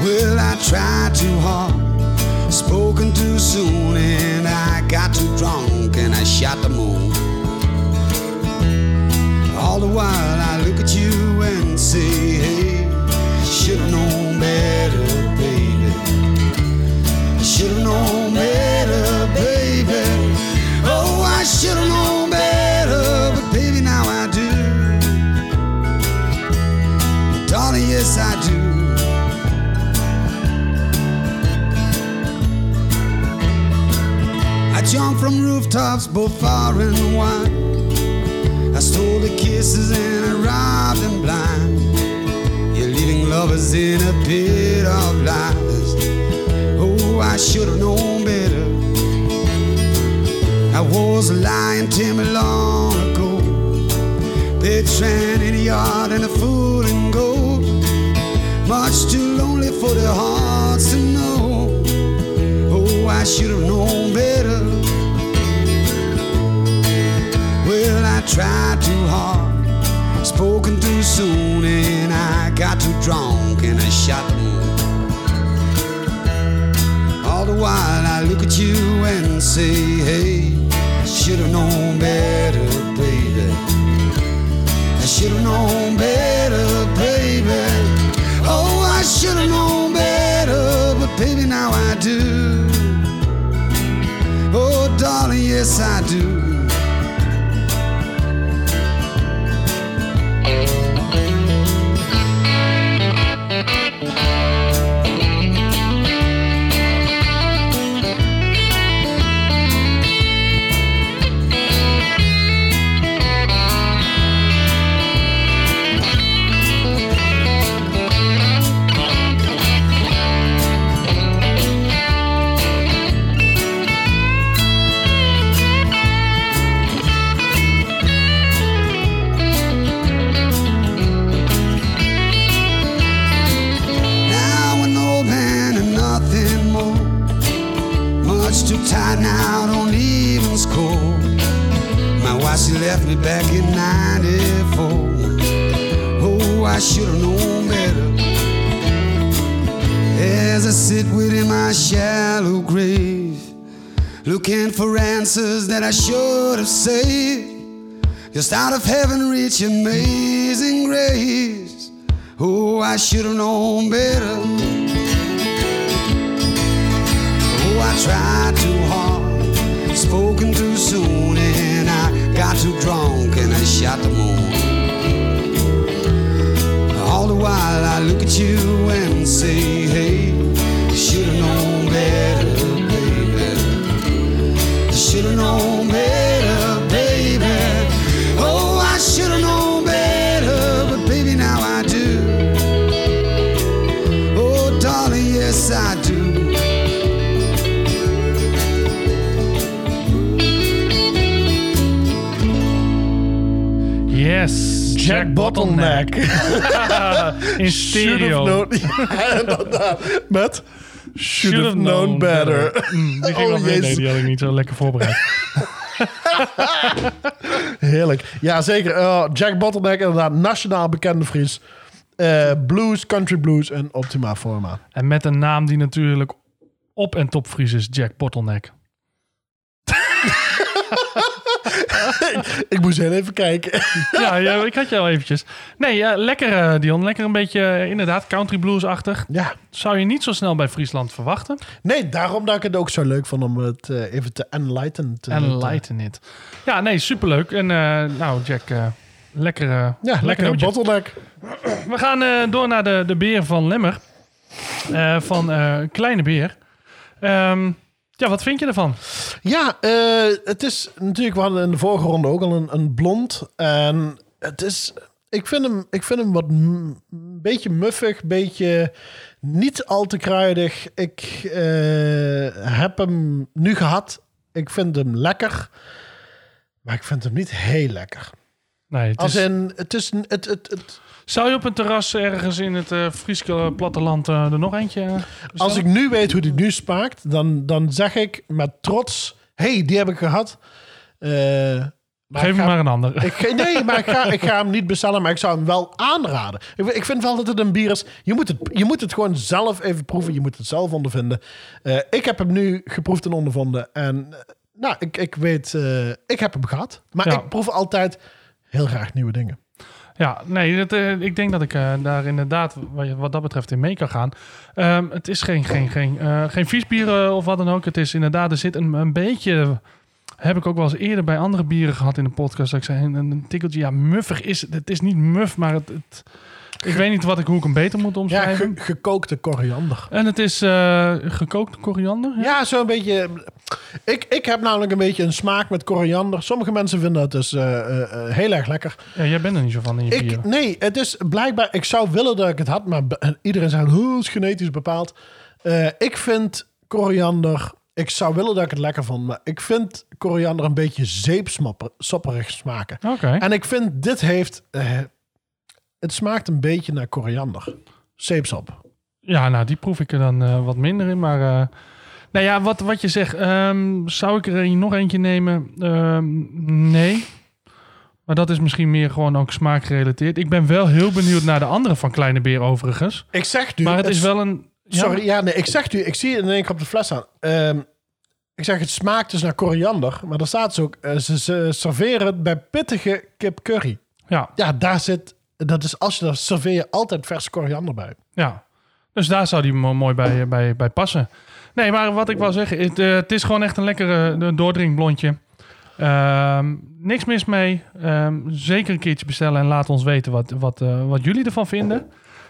Well, I tried too hard, spoken too soon, and I got too drunk and I shot the moon. All the while I look at you and say, hey, should've known better, baby. Should've known better, baby. Jumped from rooftops, both far and wide. I stole the kisses and I robbed them blind. You're leaving lovers in a pit of lies. Oh, I should have known better. I was lying Timmy long ago. Betraying in the yard and a fool in gold. Much too lonely for the hearts to know. Oh, I should have known tried too hard, spoken too soon, and I got too drunk and I shot the moon. All the while I look at you and say, hey, I should have known better, baby. I should have known better, baby. Oh, I should have known better, but baby, now I do. Oh, darling, yes, I do. Back in 94. Oh, I should have known better. As I sit within my shallow grave, looking for answers that I should have saved. Just out of heaven, reach amazing grace. Oh, I should have known better. Oh, I tried too hard, spoken too soon, too drunk and I shot the moon. All the while I look at you and say, hey, you should have known better, baby. You should have known Jack, Bottleneck. In Should have stereo. known. Ja, inderdaad. Met should have known better. Mm, die ging Oh, wel. Nee, die had ik niet zo lekker voorbereid. Heerlijk. Ja, zeker. Eh, Jack Bottleneck, inderdaad, nationaal bekende Fries. Eh, blues, country blues en optima forma. En met een naam die natuurlijk op en top Fries is, Jack Bottleneck. Ik moest heel even kijken. ja, ja, ik had je al eventjes. Nee, ja, lekker eh, Dion. Lekker een beetje, eh, inderdaad, country blues-achtig. Ja. Zou je niet zo snel bij Friesland verwachten. Nee, daarom dat ik het ook zo leuk vond om het eh, even te enlighten. Te, Enlighten it. Ja, nee, superleuk. En nou, Jack, lekker, eh, Ja, lekker nummertje. bottleneck. We gaan door naar de, de beer van Lemmer. Van Kleine Beer. Ehm, ja, wat vind je ervan? Ja, eh, het is natuurlijk, we hadden in de vorige ronde ook al een, een blond. En het is ik, vind hem, ik vind hem wat een beetje muffig, beetje niet al te kruidig. Ik eh, heb hem nu gehad. Ik vind hem lekker. Maar ik vind hem niet heel lekker. Nee, het Als is- in, het is... het, het, Zou je op een terras ergens in het eh Friese platteland eh, er nog eentje eh, als ik nu weet hoe die nu smaakt, dan, dan zeg ik met trots... hey, die heb ik gehad. Eh, maar Geef me maar een ander. Ik, nee, maar ik ga, ik ga hem niet bestellen, maar ik zou hem wel aanraden. Ik, ik vind wel dat het een bier is. Je moet het, je moet het gewoon zelf even proeven. Je moet het zelf ondervinden. Ik heb hem nu geproefd en ondervonden. En nou, ik, ik weet, ik heb hem gehad. Maar Ja. ik proef altijd heel graag nieuwe dingen. Ja, nee, dat, eh, ik denk dat ik eh, daar inderdaad wat, wat dat betreft in mee kan gaan. Ehm, het is geen, geen, geen, eh, geen vies bier of wat dan ook. Het is inderdaad, er zit een, een beetje... Heb ik ook wel eens eerder bij andere bieren gehad in de podcast. Dat ik zei, een, een tikkeltje, ja, muffig is het. Het is niet muf, maar het... het ik weet niet wat ik, hoe ik hem beter moet Ja, omschrijven. ge- gekookte koriander. en het is gekookte koriander. Ja. Ja, zo'n beetje. Ik, ik heb namelijk een beetje een smaak met koriander. Sommige mensen vinden het dus eh, eh, eh, heel erg lekker. Ja, jij bent er niet zo van in je bier. Ik, nee, het is blijkbaar. Ik zou willen dat ik het had, maar iedereen zegt: hoe is genetisch bepaald. Ik vind koriander. Ik zou willen dat ik het lekker vond, maar ik vind koriander een beetje zeepsopperig smaken. Oké. En ik vind dit heeft. het smaakt een beetje naar koriander. Zeepsop. Ja, nou, die proef ik er dan wat minder in. Maar nou ja, wat, wat je zegt, ehm, zou ik er nog eentje nemen? Ehm, nee. Maar dat is misschien meer gewoon ook smaakgerelateerd. Ik ben wel heel benieuwd naar de andere van Kleine Beer overigens. Ik zeg nu. Maar het is wel een... ja, Sorry, ja, nee, ik zeg u, ik zie in één keer op de fles aan. Ehm, ik zeg, het smaakt dus naar koriander, maar er staat dus ook, eh, ze, ze serveren het bij pittige kip curry. Ja, Ja, daar zit, dat is als je dat serveer je altijd vers koriander bij. ja. Dus daar zou die mo- mooi bij, bij, bij passen. Nee, maar wat ik wil zeggen, het, eh, het is gewoon echt een lekkere eh, doordrinkblondje. Ehm, niks mis mee. Ehm, zeker een keertje bestellen en laat ons weten wat, wat, eh, wat jullie ervan vinden.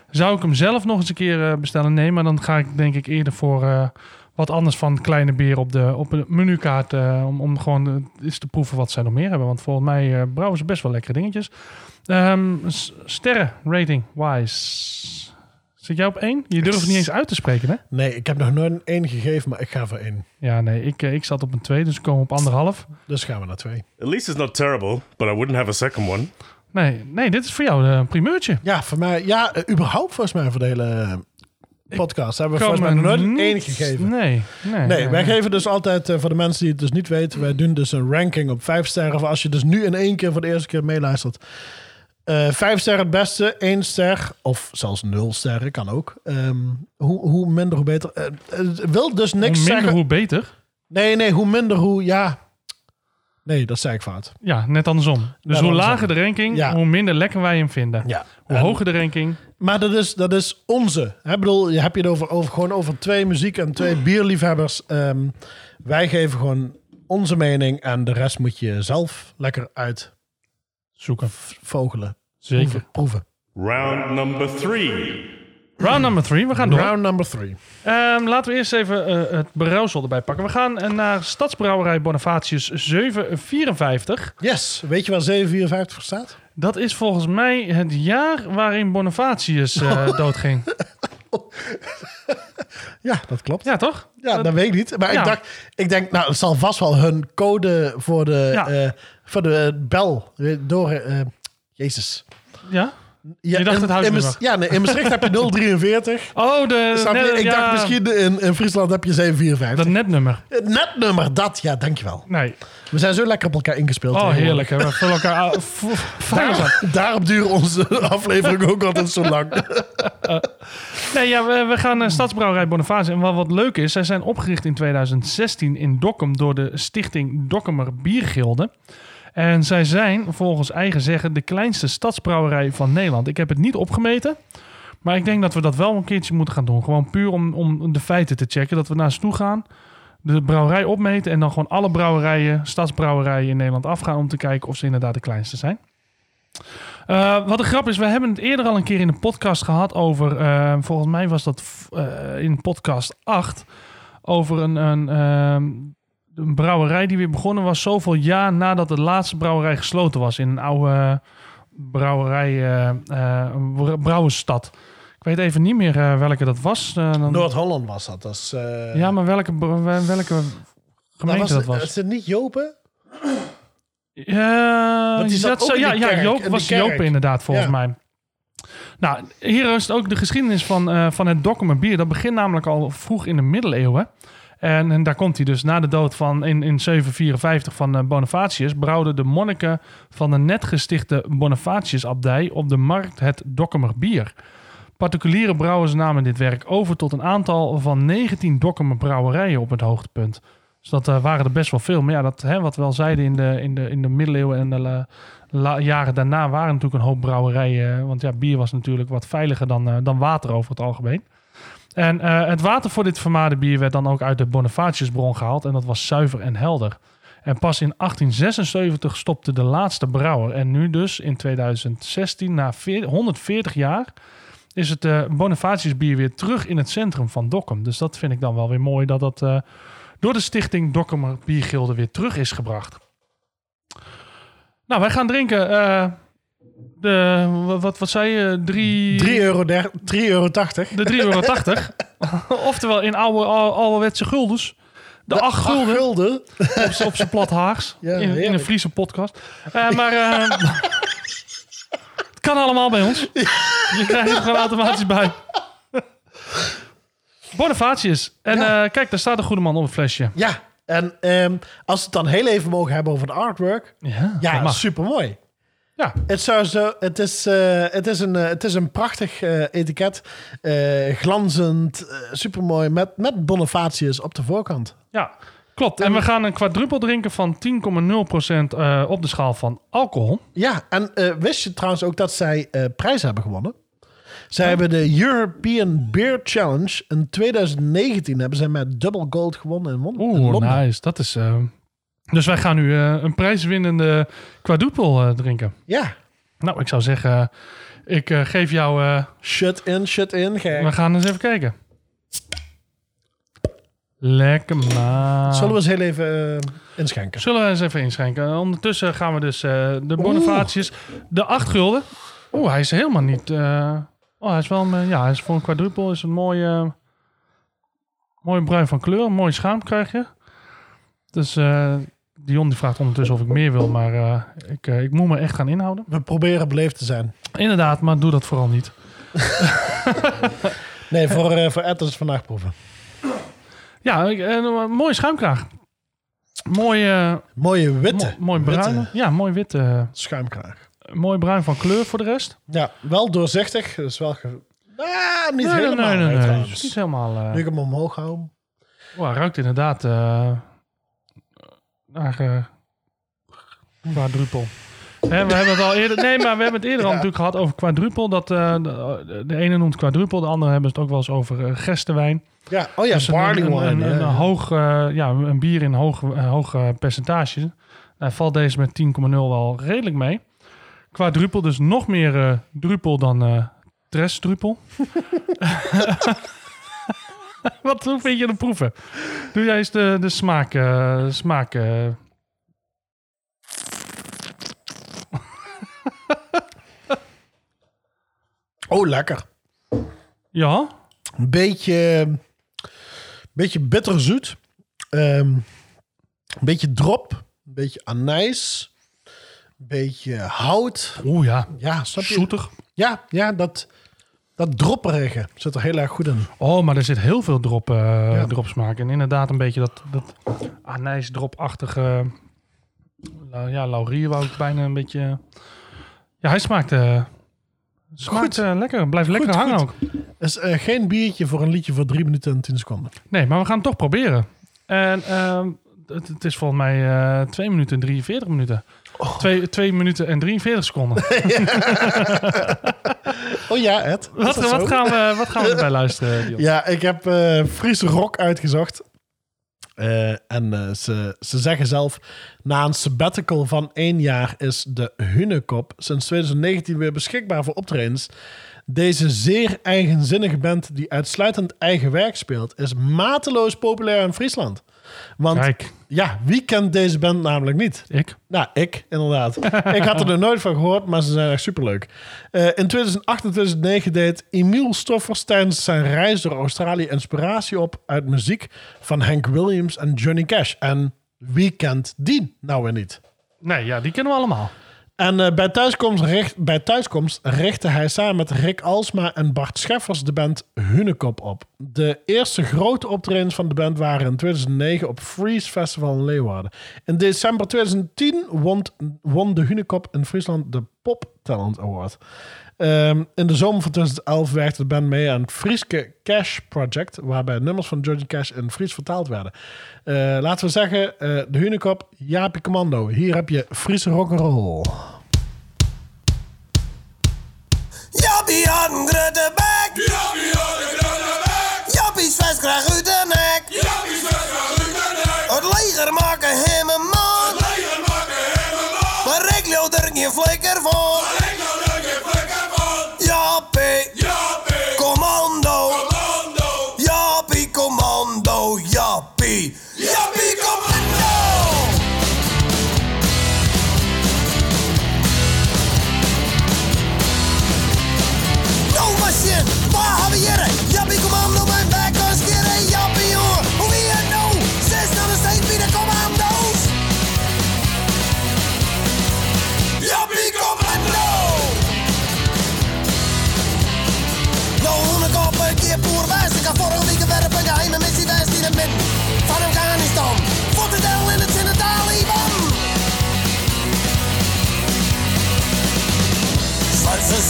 Zou ik hem zelf nog eens een keer bestellen? Nee, maar dan ga ik denk ik eerder voor wat anders van Kleine Beer op de, op een menukaart. om, om gewoon eens te proeven wat zij nog meer hebben. Want volgens mij brouwen ze best wel lekkere dingetjes. S- sterren, rating, wise. Zit jij op één? Je durft het niet eens uit te spreken, hè? Nee, ik heb nog nooit een 1 gegeven, maar ik ga voor 1. Ja, nee, ik, eh, ik zat op een 2, dus ik kom op anderhalf. Dus gaan we naar 2. At least it's not terrible, but I wouldn't have a second one. Nee, nee, dit is voor jou een primeurtje. Ja, voor mij, ja, eh, überhaupt volgens mij voor de hele podcast hebben we volgens mij nooit een 1 gegeven. Nee, nee. Nee, wij geven dus altijd, eh, voor de mensen die het dus niet weten, wij doen dus een ranking op vijf sterren. Voor als je dus nu in één keer voor de eerste keer meeluistert. Eh vijf sterren het beste, één ster, of zelfs nul sterren, kan ook. Ehm, hoe, hoe minder, hoe beter. Het wil dus Hoe niks minder, zeggen. hoe beter. Nee, nee, hoe minder, hoe, ja. Nee, dat zei ik fout. Ja, net andersom. Dus hoe andersom. lager de ranking, Ja. hoe minder lekker wij hem vinden. Ja. Hoe hoger de ranking, Maar dat is, dat is onze. Ik bedoel, je hebt je het over, over, gewoon over twee muziek en twee bierliefhebbers. Ehm, wij geven gewoon onze mening en de rest moet je zelf lekker zoeken. uitvogelen. Zeker. Proeven. proeven. Round number three. Round number 3, we gaan door. Round number three. Ehm, laten we eerst even eh, het brouwsel erbij pakken. We gaan eh, naar Stadsbrouwerij Bonifatius 754. Yes. Weet je waar 754 voor staat? Dat is volgens mij het jaar waarin Bonifatius eh, doodging. Ja, dat klopt. Ja, toch? Ja, dat weet ik niet. Maar Ja. ik dacht, ik denk, nou, het zal vast wel hun code voor de, Ja. eh, voor de bel eh, door. eh, Jezus. Ja? Ja, Je dacht in- het huisnummer. Ja, nee, in Maastricht heb je 043. Oh, de... Net- ik ja, dacht misschien in, in Friesland heb je 754. Dat netnummer. Het netnummer, dat. Ja, dankjewel. Nee. We zijn zo lekker op elkaar ingespeeld. Oh, heerlijk. Hè? We vullen elkaar... aan- v- vingers aan. Daar, daarom duren onze afleveringen ook altijd zo lang. Nee, ja, we, we gaan naar Stadsbrouwerij Bonifatius. En wat, wat leuk is, zij zijn opgericht in 2016 in Dokkum door de stichting Dokkumer Biergilde. En zij zijn volgens eigen zeggen de kleinste stadsbrouwerij van Nederland. Ik heb het niet opgemeten, maar ik denk dat we dat wel een keertje moeten gaan doen. Gewoon puur om, om de feiten te checken. Dat we naar toe gaan, de brouwerij opmeten en dan gewoon alle brouwerijen, stadsbrouwerijen in Nederland afgaan om te kijken of ze inderdaad de kleinste zijn. Eh, wat een grap is, we hebben het eerder al een keer in de podcast gehad over, eh, volgens mij was dat eh, in podcast 8, over een, een, ehm, een brouwerij die weer begonnen was zoveel jaar nadat de laatste brouwerij gesloten was in een oude brouwerij, eh, eh, een br- brouwersstad. Ik weet even niet meer welke dat was. Dan- Noord-Holland was dat. dat is, ja, maar welke, welke dat gemeente was, dat was? Is het niet Jopen? Ja, Want die zat dat in ja, ja, Joop was. Joop inderdaad, volgens Ja. mij. Nou, hier is ook de geschiedenis van, van het Dokkumer bier. Dat begint namelijk al vroeg in de middeleeuwen. En, daar komt hij dus na de dood van in, in 754 van eh, Bonifatius... brouwden de monniken van de net gestichte Bonifatiusabdij op de markt het Dokkumer bier. Particuliere brouwers namen dit werk over tot een aantal van 19 Dokkumer brouwerijen op het hoogtepunt. Dus dat eh, waren er best wel veel. Maar ja, dat, hè, wat we al zeiden in de, in de, in de middeleeuwen en de jaren daarna waren natuurlijk een hoop brouwerijen. eh, Want ja, bier was natuurlijk wat veiliger dan, dan water over het algemeen. En eh, het water voor dit vermaarde bier werd dan ook uit de Bonifatiusbron gehaald. En dat was zuiver en helder. En pas in 1876 stopte de laatste brouwer. En nu dus in 2016, na veer- 140 jaar, is het eh Bonifatiusbier weer terug in het centrum van Dokkum. Dus dat vind ik dan wel weer mooi dat dat eh, door de stichting Dokkumer Biergilde weer terug is gebracht. Nou, wij gaan drinken. De, wat, wat, zei je? Drie... 3 euro, der- 3 euro 80. De 3,80 euro. Oftewel in oude, oude, ouderwetse guldens. De 8 gulden gulden. op, zijn plat Haags. Ja, in, in een. Friese podcast. Eh, maar eh, het kan allemaal bij ons. Je krijgt het gewoon automatisch bij. Bonifatius. En Ja. eh, kijk, daar staat een goede man op het flesje. Ja, en ehm, als we het dan heel even mogen hebben over de artwork. Ja, Ja, super mooi. Ja, Het, zou zo, het, is, eh, het, is een, eh, het is een prachtig eh, etiket. glanzend, supermooi. Met, met Bonifatius op de voorkant. ja, klopt. En we gaan een quadruppel drinken van 10,0% eh op de schaal van alcohol. Ja, en wist je trouwens ook dat zij prijs hebben gewonnen? Zij hebben de European Beer Challenge in 2019 hebben zij met double gold gewonnen in, in Oeh, Londen. nice. Dat is... Dus wij gaan nu eh, een prijswinnende quadruppel eh, drinken. Ja, Nou, ik zou zeggen, ik eh, geef jou... shut in, shut in. Gek. we gaan eens even kijken. Lekker man. Zullen we eens heel even inschenken? Zullen we eens even inschenken? Ondertussen gaan we dus de Bonifatius, de 8 gulden. Oeh, hij is helemaal niet... oh, hij is wel... een, ja, hij is voor een quadruppel is een mooie... mooi bruin van kleur. Een mooie schaam krijg je. Dus Dion die vraagt ondertussen of ik meer wil. Maar eh, ik, eh, ik moet me echt gaan inhouden. We proberen beleefd te zijn. Inderdaad, maar doe dat vooral niet. Nee, voor, eh voor Ed is het vandaag proeven. Ja, een mooie schuimkraag. Mooi, eh, Mooie witte. mo- mooi bruin. witte Ja, mooi wit. eh, schuimkraag. mooi bruin van kleur voor de rest. Ja, wel doorzichtig. Dus wel... Ge... Ah, niet nee, helemaal. nee, nee, nee, nee. niet helemaal... Nu ik hem omhoog hou. hij ruikt inderdaad eh naar uh, quadruppel. Hè, we hebben het al eerder... Nee, maar we hebben het eerder al Ja. natuurlijk gehad over quadruppel. Dat, eh, de, de ene noemt quadruppel, de andere hebben het ook wel eens over eh gestenwijn. Ja, oh ja, Dus een- barley een, wine. Een, hoog, eh, ja, een bier in hoog, eh, hoog eh, percentage. Nou, valt deze met 10,0 wel redelijk mee. Quadruppel, dus nog meer eh druppel dan eh tresdruppel. Wat, hoe vind je de proeven? Doe jij eens de, de smaak... eh, smaak eh. Oh, lekker. ja? Een beetje, beetje bitterzoet. Ehm een beetje drop. Een beetje anijs. Een beetje hout. Oeh ja, Ja, zoetig. Ja, ja dat, dat dropperige zit er heel erg goed in. Oh, maar er zit heel veel drop, eh Ja. dropsmaak. En inderdaad een beetje dat, dat anijsdropachtige... ja, laurier wou ik bijna een beetje... Ja, hij smaakt, eh, smaakt Goed. eh, lekker. Blijft lekker hangen goed. ook. is geen biertje voor een liedje voor 3 minuten en 10 seconden. Nee, maar we gaan het toch proberen. En ehm, het, het is volgens mij eh 2 minuten en 43 minuten. Oh. 2 minuten en 43 seconden. Oh ja, Ed. Wat, wat, gaan we, wat gaan we erbij luisteren, Dion? Ja, ik heb eh Friese rock uitgezocht. Eh, en eh, ze, ze zeggen zelf, na een sabbatical van één jaar is de Hunekop sinds 2019 weer beschikbaar voor optredens. Deze zeer eigenzinnige band die uitsluitend eigen werk speelt, is mateloos populair in Friesland. Want Kijk, ja, wie kent deze band namelijk niet? ik. Nou, ik, inderdaad. ik had er nog nooit van gehoord, maar ze zijn echt superleuk. Eh in 2008 en 2009 deed Emiel Stoffers tijdens zijn reis door Australië inspiratie op uit muziek van Hank Williams en Johnny Cash. En wie kent die nou weer niet? Nee, ja, die kennen we allemaal. En eh, bij, thuiskomst bij richtte hij samen met Rick Alsma en Bart Scheffers de band Hunekop op. De eerste grote optredens van de band waren in 2009 op Freeze Festival in Leeuwarden. In december 2010 won, won de Hunekop in Friesland de Pop Talent Award. Ehm, in de zomer van 2011 werkte de band mee aan het Frieske Cash Project, waarbij nummers van Johnny Cash in Fries vertaald werden. Eh, laten we zeggen, eh, de Hunekop, Jaapie Commando. Hier heb je Friese rock'n'roll. Jappie had een grote bek. Jappie zes graag uit de nek. Het leger maken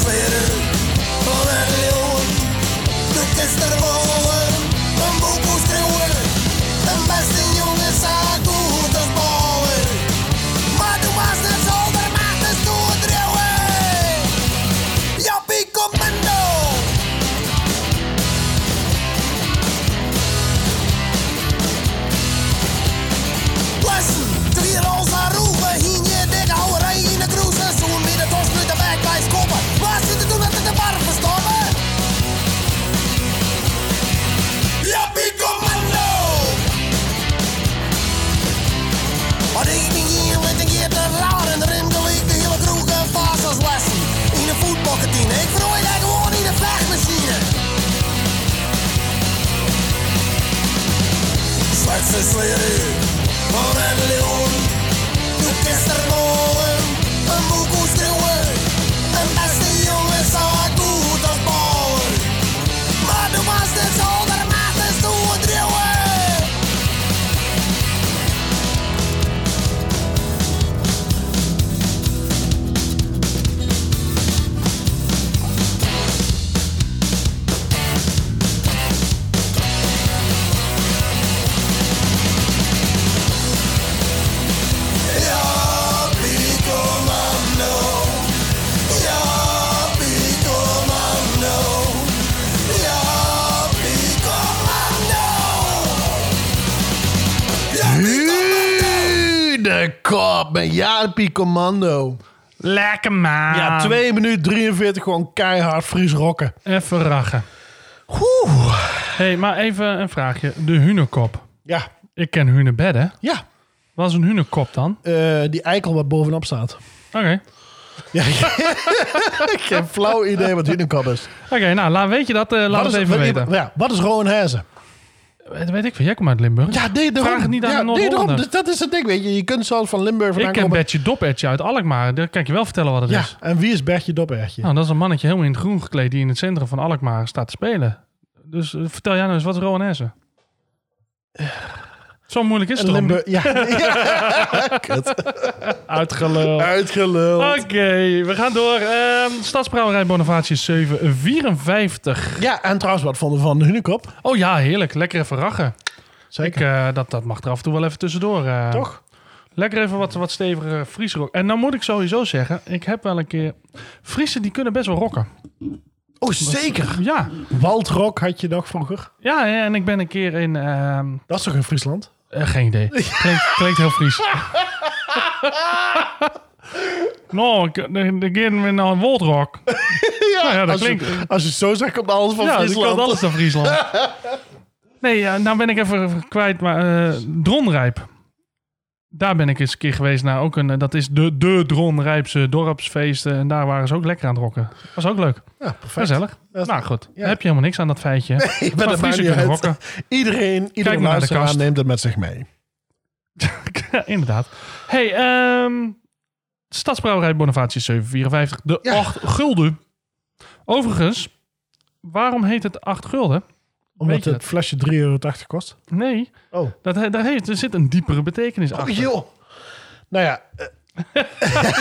Zwarte sferen van een leeuw. De kist Zwarte sleren van een leeuw. De kist erboven, een boekoe schreeuwen. Een kop met Jaapie Commando. Lekker man. Ja, 2 minuten 43 gewoon keihard Fries rocken. Even rachen. hey, maar even een vraagje. De hunekop. Ja, Ik ken hunebedden. ja. Wat is een hunekop dan? Eh, die eikel wat bovenop staat. Oké. Ja, ik heb een flauw idee wat Hunekop is. Oké, nou, laat, weet je dat? Eh, laat het is, even weten. Ja, wat is Rowan Hezen? Weet, weet ik veel. Jij komt uit Limburg. Ja, nee, daarom. Vraag het niet aan ja, nee, daarom. Dus dat is het ding, weet je. Je kunt zelfs van Limburg vandaan ik ken komen. Bertje Dopertje uit Alkmaar. Daar kan ik je wel vertellen wat het Ja, is. en wie is Bertje Doppertje? Nou, dat is een mannetje helemaal in het groen gekleed die in het centrum van Alkmaar staat te spelen. Dus eh, vertel jij nou eens, wat is Rowan? Zo moeilijk is het? Limburg. Ja, ja. Kut. Uitgeluld. Uitgeluld. Oké, we gaan door. Ehm Stadsbrouwerij Bonavacius 754. Ja, en trouwens, wat vonden we van Hunekop? Oh ja, heerlijk. Lekker even rachen. Ik, Zeker. eh, dat, dat mag er af en toe wel even tussendoor. eh. Toch? Lekker even wat, wat stevige Friese rock. En nou moet ik sowieso zeggen, ik heb wel een keer... Friesen die kunnen best wel rocken. Oh, zeker. Ja, Waldrock had je nog vroeger. ja ja, en ik ben een keer in... ehm, Dat is toch in Friesland? Eh, geen idee. Klinkt, klinkt heel Fries. nou, ik- de, de keer naar een Woldrock. ja, ja, dat als, klinkt- Je, als je het zo zegt, komt alles van Ja, dus ik Friesland. kan alles naar Friesland. Nee, ja, nou ben ik even even kwijt, maar eh, Dronrijp. Daar ben ik eens een keer geweest naar ook een, eh, dat is de, de Dronrijpse dorpsfeesten. En daar waren ze ook lekker aan het rocken. Was ook leuk. Ja, perfect. Gezellig. Is- Nou goed, Ja. heb je helemaal niks aan dat feitje. Ik ben Maar er uit. rocken. Iedereen, iedereen naar de luisteraar kast. neemt het met zich mee. Inderdaad. hey, ehm Stadsbrouwerij Bonavatie 754. De Ja. 8 gulden. Overigens, waarom heet het 8 gulden? Omdat het flesje 3,80 euro kost. Nee, Oh. dat, he- daar heeft, er zit een diepere betekenis Oh, achter. joh. Nou ja, eh,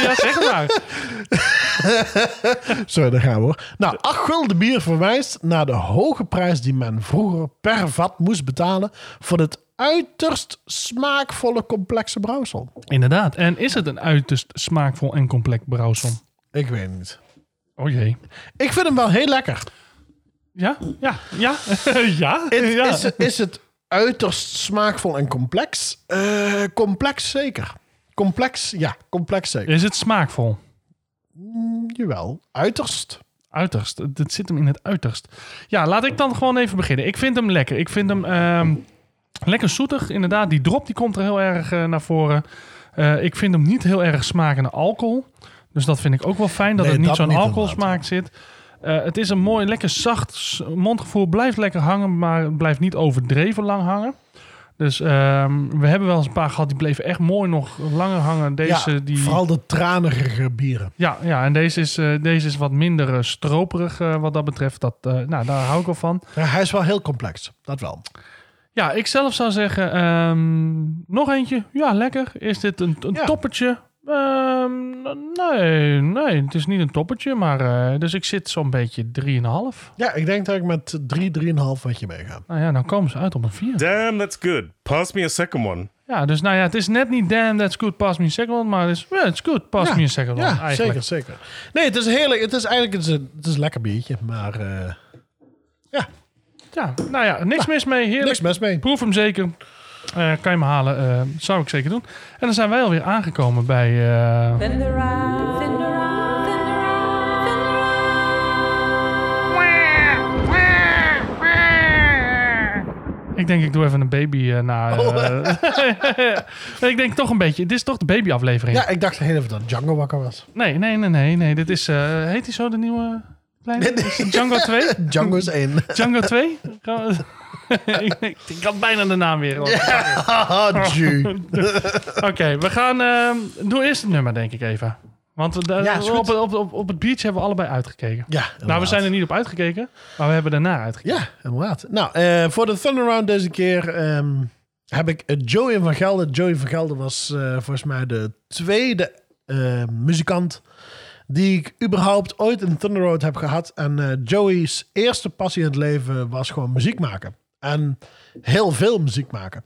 Ja, zeg het maar. sorry, daar gaan we hoor. Nou, 8 gulden bier verwijst naar de hoge prijs die men vroeger per vat moest betalen voor dit uiterst smaakvolle complexe brouwsel. Inderdaad. En is het een uiterst smaakvol en complex brouwsel? Ik weet het niet. Oh jee. Ik vind hem wel heel lekker. Ja? Ja? Ja? ja? Het- ja. Is, is het uiterst smaakvol en complex? Eh, complex zeker. Complex, ja, complex zeker. Is het smaakvol? Mm, jawel, uiterst. Uiterst. Het zit hem in het uiterst. Ja, laat ik dan gewoon even beginnen. Ik vind hem lekker. Ik vind hem ehm, lekker zoetig. Inderdaad, die drop die komt er heel erg eh, naar voren. Eh, ik vind hem niet heel erg smaken naar alcohol. Dus dat vind ik ook wel fijn, dat Nee, er niet zo'n alcoholsmaak zit. Eh, het is een mooi, lekker zacht mondgevoel. Blijft lekker hangen, maar het blijft niet overdreven lang hangen. Dus ehm, we hebben wel eens een paar gehad, die bleven echt mooi nog langer hangen. Deze, ja, die, vooral de tranige bieren. ja, ja, en deze is, eh, deze is wat minder eh, stroperig wat dat betreft. Dat, nou, daar hou ik wel van. Ja, hij is wel heel complex, dat wel. Ja, ik zelf zou zeggen, ehm, nog eentje. Ja, lekker. Is dit een, een Ja. toppertje? Ehm, nee, nee, het is niet een toppertje. Maar, eh, dus ik zit zo'n beetje 3,5. Ja, ik denk dat ik met 3, 3,5 wat je meega. Nou ja, dan komen ze uit op een 4. Damn, that's good. Pass me a second one. Ja, dus nou ja, het is net niet damn, that's good, pass me a second one. Maar het is, yeah, it's good, pass Ja, me a second one. Ja, Eigenlijk. zeker, zeker. Nee, het is heerlijk. Het is eigenlijk het is een, het is een lekker biertje, maar eh, Ja, nou ja, niks mis mee. Heerlijk. niks mis mee. Proef hem zeker. Eh, kan je me halen, eh, zou ik zeker doen. En dan zijn wij alweer aangekomen bij... eh, ik denk, ik doe even een baby na. eh. ik denk toch een beetje, dit is toch de babyaflevering. Ja, ik dacht heel even dat Django wakker was. Nee, nee, nee, nee, nee. Dit is, eh, heet hij zo de nieuwe kleine? Is het Django 2? Django is één. Django 2? Ik, ik, ik had bijna de naam weer. Haha, Ju. Oké, we gaan... ehm doe eerst het nummer, denk ik even. Want Ja, is goed. op, op, op, op het biertje hebben we allebei uitgekeken. Ja, Nou, we zijn er niet op uitgekeken, maar we hebben daarna uitgekeken. Ja, inderdaad. Nou, eh, voor de Thunder Round deze keer ehm, heb ik eh, Joey van Gelder. Joey van Gelder was eh, volgens mij de tweede eh, muzikant die ik überhaupt ooit in Thunder Road heb gehad. En eh, Joey's eerste passie in het leven was gewoon muziek maken. En heel veel muziek maken.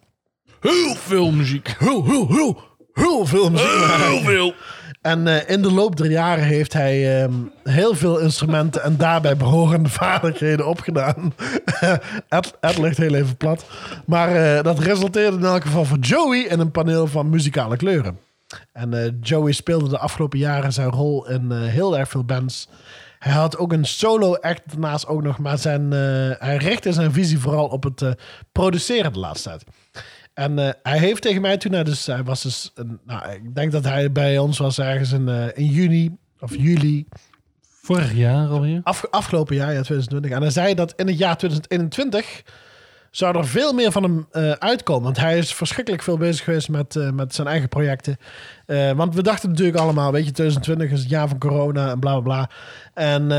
Heel veel muziek. Heel, heel, heel, heel veel muziek maken. Heel veel. En eh, in de loop der jaren heeft hij ehm, heel veel instrumenten en daarbij behorende vaardigheden opgedaan. Ed, Ed ligt heel even plat. Maar eh, dat resulteerde in elk geval voor Joey in een paneel van muzikale kleuren. En eh, Joey speelde de afgelopen jaren zijn rol in heel erg veel bands. Hij had ook een solo act daarnaast ook nog, maar zijn, eh, hij richtte zijn visie vooral op het eh, produceren de laatste tijd. En eh, hij heeft tegen mij toen, hij dus, hij was dus, nou, ik denk dat hij bij ons was ergens in, in juni of juli, Vorig jaar alweer. af, afgelopen jaar, ja, 2020. En hij zei dat in het jaar 2021 zou er veel meer van hem eh, uitkomen. Want hij is verschrikkelijk veel bezig geweest met, eh, met zijn eigen projecten. Eh, want we dachten natuurlijk allemaal, weet je, 2020 is het jaar van corona en bla bla bla. En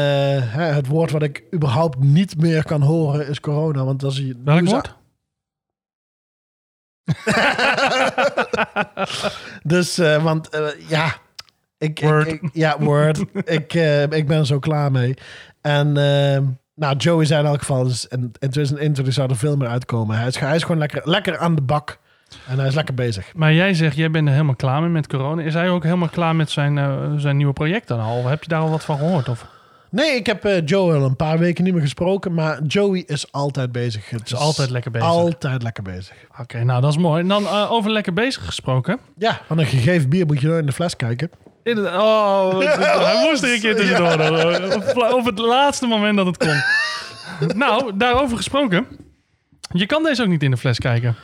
hè, het woord wat ik überhaupt niet meer kan horen is corona. Want als je Welk woord? Dus, want ja, ik, Word. ik, ik- ja, word. ik, ik ben er zo klaar mee. En eh, nou, Joey zei in elk geval, dus in, in 2021 zou er veel meer uitkomen. Hij is, hij is gewoon lekker, lekker aan de bak. En hij is lekker bezig. Maar jij zegt, jij bent er helemaal klaar mee met corona. Is hij ook helemaal klaar met zijn, eh, zijn nieuwe project dan al? Heb je daar al wat van gehoord? Of? Nee, ik heb eh, Joey al een paar weken niet meer gesproken. Maar Joey is altijd bezig. Het Is altijd lekker bezig. Altijd lekker bezig. Oké, nou dat is mooi. En dan eh, over lekker bezig gesproken. Ja, van een gegeven bier moet je nooit in de fles kijken. Inderdaad. Oh, hij moest er een keer tussendoor. dan. Op, op het laatste moment dat het kon. nou, daarover gesproken. Je kan deze ook niet in de fles kijken.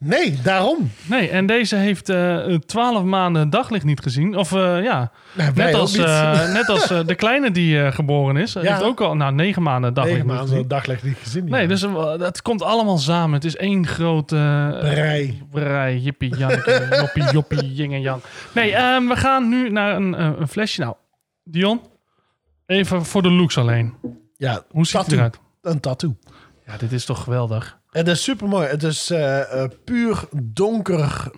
Nee, daarom. Nee, en deze heeft eh 12 maanden daglicht niet gezien. Of eh, ja, Nee, net als, niet. eh, net als de kleine die geboren is. Ja. Heeft ook al nou, 9 maanden daglicht Negen niet maanden gezien. daglicht niet gezien. ja. Nee, dus het komt allemaal samen. Het is één grote... Brei. Brei, jippie, janneke, joppie, joppie, jing en yang. Nee, ehm, we gaan nu naar een, een flesje. Nou, Dion, even voor de looks alleen. Ja, Hoe ziet het tattoo. eruit? Een tattoo. Ja, dit is toch geweldig. Het is super mooi. Het is eh, eh, puur donker,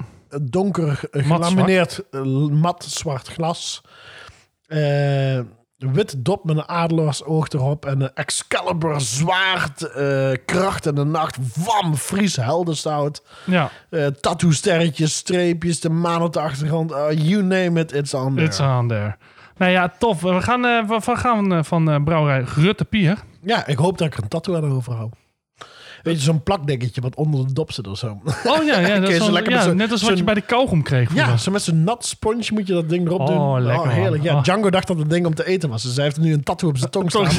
donker Mat gelamineerd eh, mat zwart glas. Wit dop met een adelaarsoog erop. En een Excalibur zwaard. kracht in de nacht. Wam, Fries heldenstout. Ja, tattoo sterretjes, streepjes, de maan op de achtergrond. eh, you name it, it's on there. it's on there. Nou ja, tof. We gaan, we gaan van eh, brouwerij Rutte Pier. Ja, ik hoop dat ik er een tattoo aan overhoud. Weet je, zo'n plakdekkertje wat onder de dop zit of zo. Oh ja, ja, dat is zo wel- lekker ja zo'n- net als wat je zo'n- bij de kauwgom kreeg Ja, zo met zo'n nat sponsje moet je dat ding erop Oh, doen. lekker, man. heerlijk. Ja, Oh. Django dacht dat het ding om te eten was. Dus hij heeft nu een tattoo op zijn tong staan.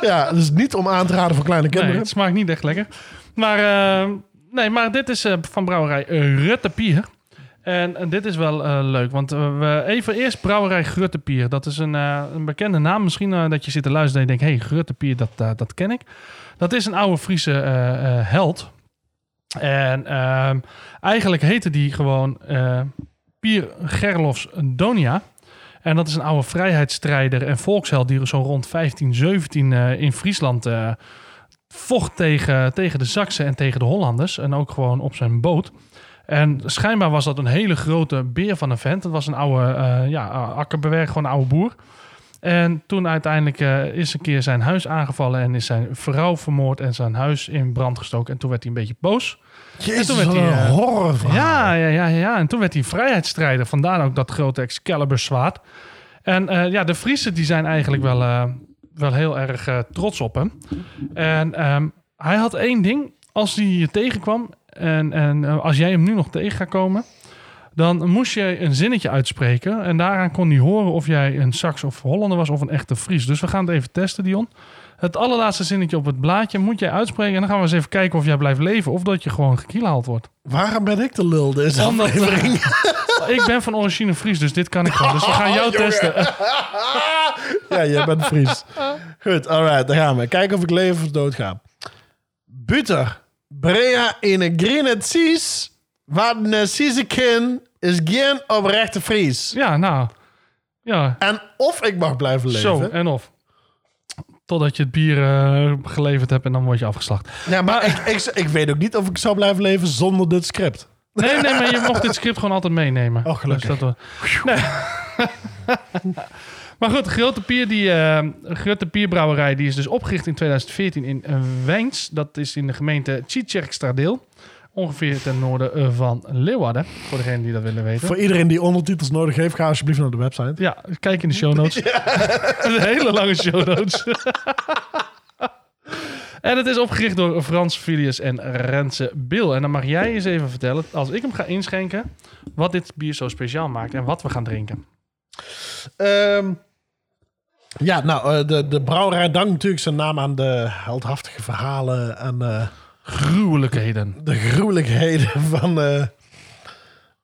ja, dus niet om aan te raden voor kleine Nee, kinderen. het smaakt niet echt lekker. Maar, eh, nee, maar dit is eh, van brouwerij Rutte Pier. En, en dit is wel eh, leuk, want eh, even eerst brouwerij Grutte Pier. Dat is een, eh, een bekende naam. Misschien dat je zit te luisteren en je denkt... hey, Grutte Pier, dat, dat ken ik. Dat is een oude Friese held. En ehm, eigenlijk heette die gewoon Pier Gerlofs Donia. En dat is een oude vrijheidsstrijder en volksheld... die zo rond 1517 eh, in Friesland... vocht tegen, tegen de Zaksen en tegen de Hollanders. En ook gewoon op zijn boot. En schijnbaar was dat een hele grote beer van een vent. Het was een oude eh ja, akkerbewerker, gewoon een oude boer. En toen uiteindelijk eh, is een keer zijn huis aangevallen... en is zijn vrouw vermoord en zijn huis in brand gestoken. En toen werd hij een beetje boos. Jezus, toen werd hij, een eh, horrorverhaal. Ja, ja, ja, ja. En toen werd hij vrijheidsstrijder. Vandaar ook dat grote Excalibur zwaard. En ja, de Friesen die zijn eigenlijk wel, wel heel erg trots op hem. En ehm, hij had één ding. Als hij je tegenkwam en, en eh, als jij hem nu nog tegen gaat komen... dan moest je een zinnetje uitspreken. En daaraan kon hij horen of jij een Sax of Hollander was of een echte Fries. Dus we gaan het even testen, Dion. Het allerlaatste zinnetje op het blaadje moet jij uitspreken. En dan gaan we eens even kijken of jij blijft leven... of dat je gewoon gekielhaald wordt. Waarom ben ik de lul deze Omdat- aflevering? Ik ben van origine Fries, dus dit kan ik gewoon. Dus we gaan jou testen. ja, jij bent Fries. Goed, alright, daar gaan we. Kijken of ik leef of dood ga. Buter, Brea in een seas, wat een siezekin is geen oprechte Fries. Ja, nou. Ja, En of ik mag blijven leven. zo. En of. Totdat je het bier eh, geleverd hebt en dan word je afgeslacht. Ja, maar ik, ik, ik weet ook niet of ik zou blijven leven zonder dit script. Nee, nee, maar je mocht dit script gewoon altijd meenemen. Oh, gelukkig. Dus dat we- nee. maar goed, Grote Pier, die eh, Grote Pierbrouwerij, die is dus opgericht in 2014 in Wijns. Dat is in de gemeente Tjitjerkstradeel. Ongeveer ten noorden eh, van Leeuwarden. Voor degenen die dat willen weten. Voor iedereen die ondertitels nodig heeft, ga alsjeblieft naar de website. Ja, kijk in de show notes. een hele lange show notes. en het is opgericht door Frans Filius en Renze Bil. En dan mag jij eens even vertellen, als ik hem ga inschenken, wat dit bier zo speciaal maakt en wat we gaan drinken. Ehm, ja, nou, eh, de, de brouwerij dankt natuurlijk zijn naam aan de heldhaftige verhalen en eh, Gruwelijkheden. de gruwelijkheden van, eh,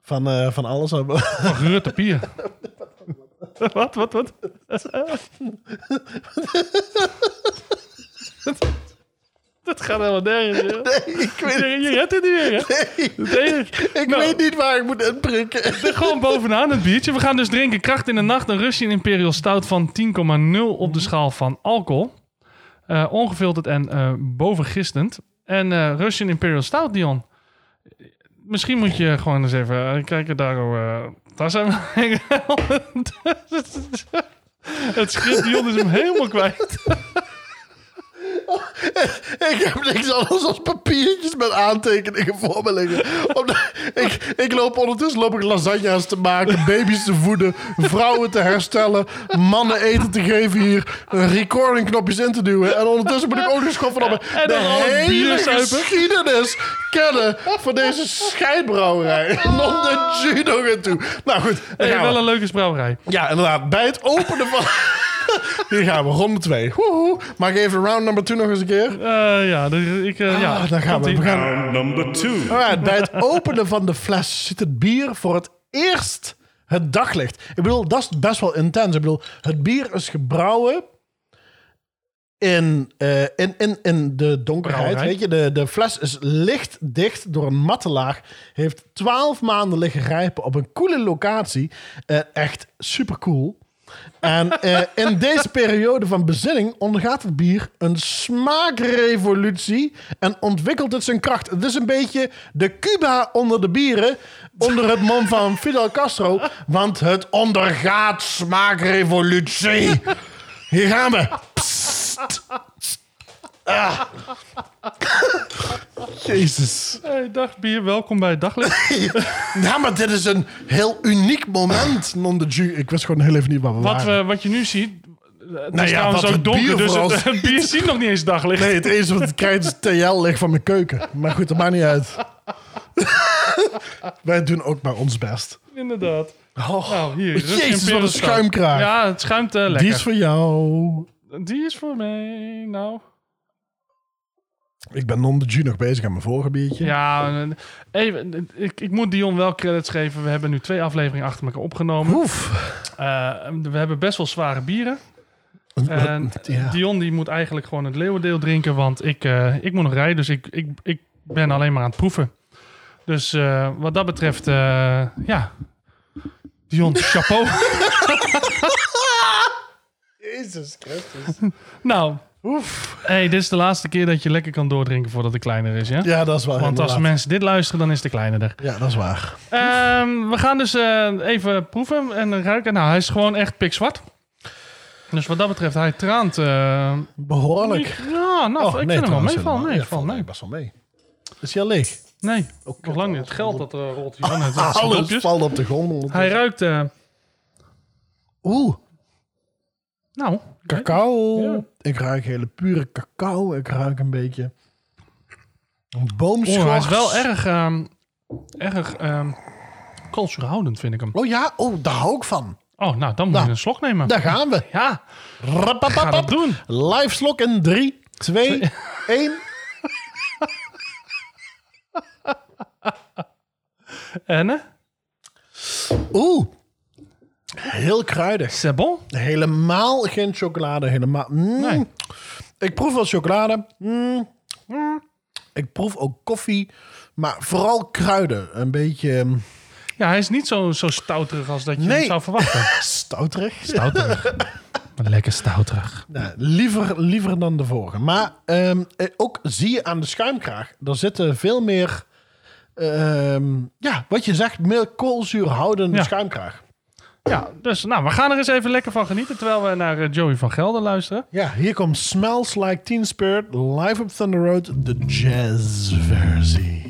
van, van alles. Van Rutte Pier. wat, wat, wat? Dat gaat helemaal nergens. joh. ik weet, Je, je redt het niet meer, hè? Enige- ik Nou. weet niet waar ik moet inprikken. Gewoon bovenaan het biertje. We gaan dus drinken Kracht in de Nacht. Een Russian Imperial Stout van 10,0 op de schaal van alcohol. Eh, ongefilterd en eh bovengistend. En eh Russian Imperial Stout, Dion. Misschien moet je gewoon eens even kijken daar. daar zijn we. Het script, Dion is hem helemaal kwijt. Ik heb niks anders dan papiertjes met aantekeningen voor me liggen. Ik, ik loop ondertussen loop ik lasagna's te maken, baby's te voeden, vrouwen te herstellen, mannen eten te geven hier, recordingknopjes in te duwen. En ondertussen moet ik ook nog schoffen op de dan hele geschiedenis kennen van deze scheidbrouwerij. Dan de judo toe. Nou goed, Hey, wel een leuke brouwerij. Ja, inderdaad. Bij het openen van... Hier gaan we, ronde 2. Mag ik even round number 2 nog eens een keer? Eh, ja, de- ik, eh, ja, Ah, dan gaan we. we gaan, Round number two. Alright, bij het openen van de fles ziet het bier voor het eerst het daglicht. Ik bedoel, dat is best wel intens. Ik bedoel, het bier is gebrouwen in, eh, in, in, in de donkerheid. Brouwerij. Weet je, de, de fles is lichtdicht door een matte laag. Heeft twaalf maanden liggen rijpen op een coole locatie. Eh, echt super cool. En eh, in deze periode van bezinning ondergaat het bier een smaakrevolutie en ontwikkelt het zijn kracht. Het is een beetje de Cuba onder de bieren, onder het mom van Fidel Castro, want het ondergaat smaakrevolutie. Hier gaan we. Psst. Ah. Jezus. Hey, dag bier, welkom bij het daglicht. Ja, maar dit is een heel uniek moment. Non de ju. Ik wist gewoon heel even niet waar we Wat, waren. we, wat je nu ziet, het Nou is ja, trouwens wat ook het donker, bier dus vooral het, het bier ziet nog niet eens daglicht. Nee, het enige wat het krijgt is TL ligt van mijn keuken. Maar goed, dat maakt niet uit. Wij doen ook maar ons best. Inderdaad. Oh, Nou, hier. Russian Jezus, wat een schuimkraag. Ja, het schuimt eh, lekker. Die is voor jou. Die is voor mij, nou. Ik ben non de Ju nog bezig aan mijn vorige biertje. Ja, even, ik, ik moet Dion wel credits geven. We hebben nu twee afleveringen achter elkaar opgenomen. Oef. Eh, we hebben best wel zware bieren. En Ja. Dion die moet eigenlijk gewoon het leeuwendeel drinken, want ik, eh, ik moet nog rijden, dus ik, ik, ik ben alleen maar aan het proeven. Dus eh, wat dat betreft, ja. Dion, chapeau. Jezus Christus. nou, Oef. hey, dit is de laatste keer dat je lekker kan doordrinken voordat het kleiner is, ja? Ja, dat is waar. Want als mensen dit luisteren, dan is de kleiner er. Ja, dat is waar. Ehm, we gaan dus eh, even proeven en ruiken. Nou, hij is gewoon echt pikzwart. Dus wat dat betreft, hij traant. eh, Behoorlijk. ja, nou, Oh, ik nee, vind hem wel meevallen. Nee, valt mee. mee, best wel mee. Is hij al leeg? Nee, nog lang niet. Het geld dat eh, rolt hier aan. Het Alles stropjes. valt op de grond. Hij ruikt, eh, Oeh, nou, cacao. Ja. Ik ruik hele pure cacao. Ik ruik een beetje een boomschors. oh, hij is wel erg, ehm erg ehm koolzuurhoudend, vind ik hem. Oh ja, oh, daar hou ik van. Oh, nou, dan moet Nou, je een slok nemen. Daar gaan we. Ja, ga dat doen. Live slok in 3, 2, 1. En? Oeh. Heel kruidig. C'est bon? Helemaal geen chocolade. Helemaal. Mm. Nee. Ik proef wel chocolade. Mm. Mm. Ik proef ook koffie. Maar vooral kruiden. Een beetje mm, Ja, hij is niet zo, zo stouterig als dat je Nee. zou verwachten. stouterig. Stouterig. Lekker stouterig. Nou, liever, liever dan de vorige. Maar ehm, eh, ook zie je aan de schuimkraag. Er zitten veel meer... ehm, ja, wat je zegt, meer koolzuurhoudende Ja. schuimkraag. Ja, dus nou, we gaan er eens even lekker van genieten terwijl we naar eh, Joey van Gelder luisteren. Ja, hier komt Smells Like Teen Spirit live op Thunder Road, de jazzversie. Load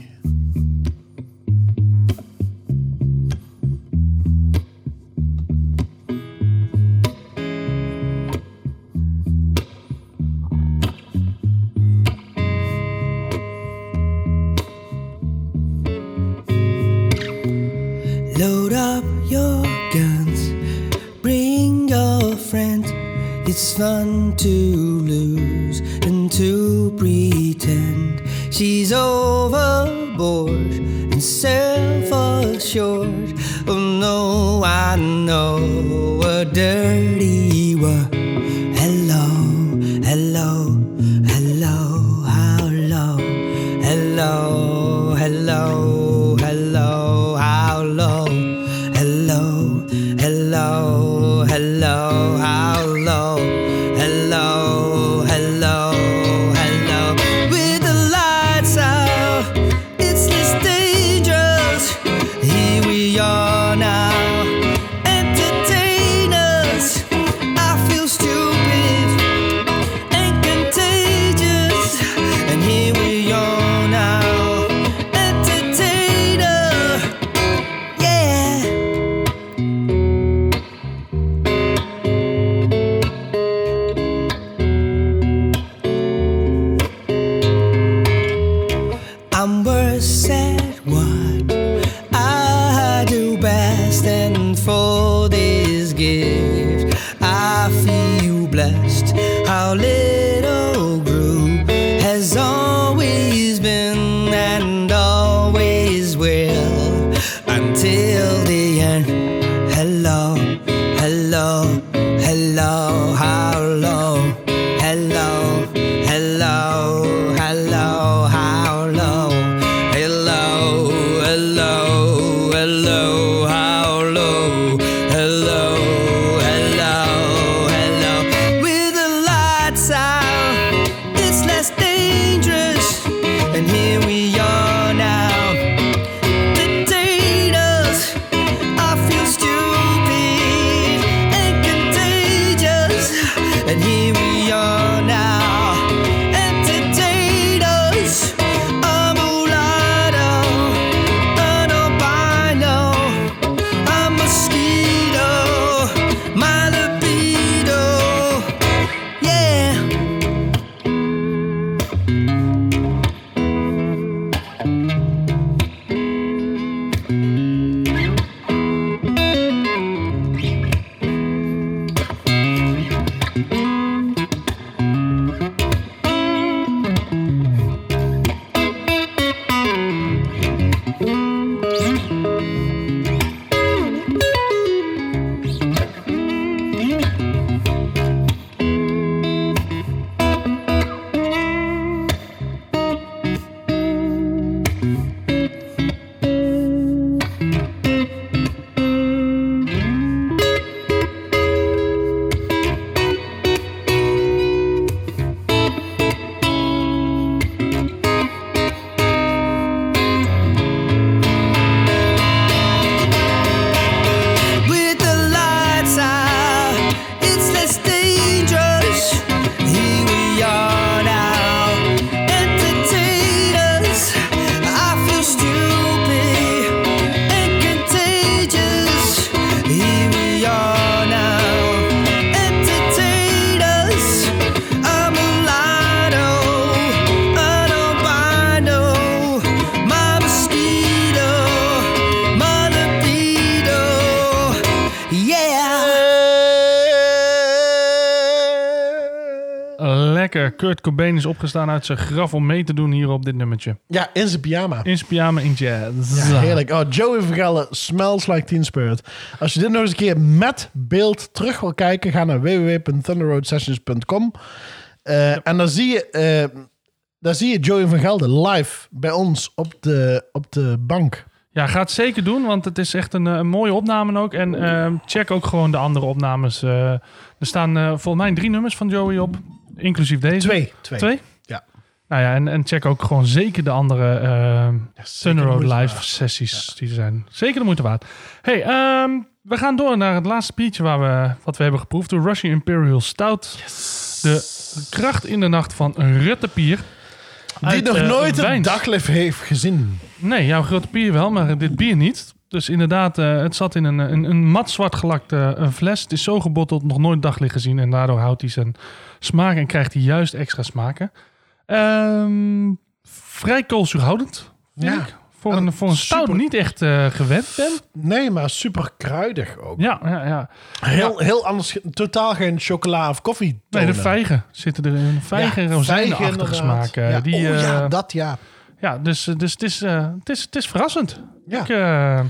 Kurt Cobain is opgestaan uit zijn graf om mee te doen hier op dit nummertje. Ja, in zijn pyjama. In zijn pyjama in jazz. Ja, heerlijk. Oh, Joey van Gelder, Smells Like Teen Spirit. Als je dit nog eens een keer met beeld terug wil kijken, ga naar www.thunderroadsessions.com. Eh, En dan zie je... eh, daar zie je Joey van Gelder live bij ons op de, op de bank. Ja, ga het zeker doen, want het is echt een, eh, een mooie opname ook. En ehm, check ook gewoon de andere opnames. er staan volgens mij drie nummers van Joey op, inclusief deze. Twee. Twee. Twee? Ja. Nou ja, en, en check ook gewoon zeker de andere ehm Thunder Road de moeite live sessies die er zijn. Zeker de moeite waard. Hey, ehm, we gaan door naar het laatste biertje waar we, wat we hebben geproefd. De Russian Imperial Stout. De kracht in de nacht van Rutte Pier. Die nog eh, nooit Wijns. daglicht heeft gezien. Nee, jouw grote bier wel, maar dit bier niet. Dus inderdaad, eh, het zat in een, een, een mat zwart gelakte eh, fles. Het is zo gebotteld, nog nooit daglicht gezien. En daardoor houdt hij zijn smaak en krijgt hij juist extra smaken. Ehm, vrij koolzuurhoudend, vind Ja. ik. Voor een, voor een stout super- niet echt eh, gewend ben. Nee, maar super kruidig ook. Ja, ja, ja. Heel, heel anders. Totaal geen chocola of koffie. Nee, de vijgen zitten er in. Vijgen en Ja, rozijnenachtige smaken. Ja. Die, oh eh, ja, dat ja. Ja, dus, eh, dus het, is, eh, het, is, het is verrassend. Ja. Ik, eh,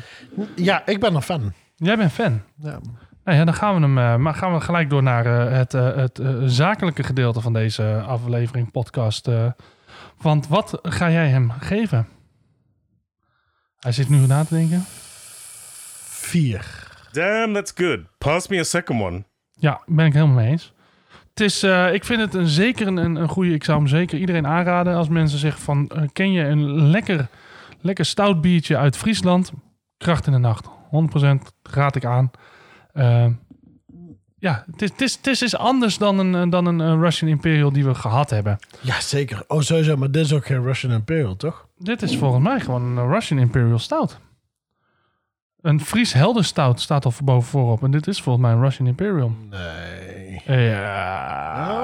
Ja, ik ben een fan. jij bent fan. Ja. Nou ja, dan gaan we, hem, eh, maar gaan we gelijk door naar eh, het, het zakelijke gedeelte van deze aflevering, podcast. eh. want wat ga jij hem geven? Hij zit nu na te denken. Vier. Damn, that's good. Pass me a second one. Ja, ben ik helemaal mee eens. Het is, eh, ik vind het een, zeker een, een goede. Ik zou hem zeker iedereen aanraden. Als mensen zeggen van, eh, ken je een lekker, lekker stout biertje uit Friesland? Kracht in de nacht. 100% raad ik aan. Eh, ja, het is, het, is, het is is anders dan een, dan een Russian Imperial die we gehad hebben. Ja, zeker. Oh, sowieso. Maar dit is ook geen Russian Imperial, toch? Dit is volgens mij gewoon een Russian Imperial Stout. Een Fries Helder Stout staat al boven voorop. En dit is volgens mij een Russian Imperial. Nee. Ja.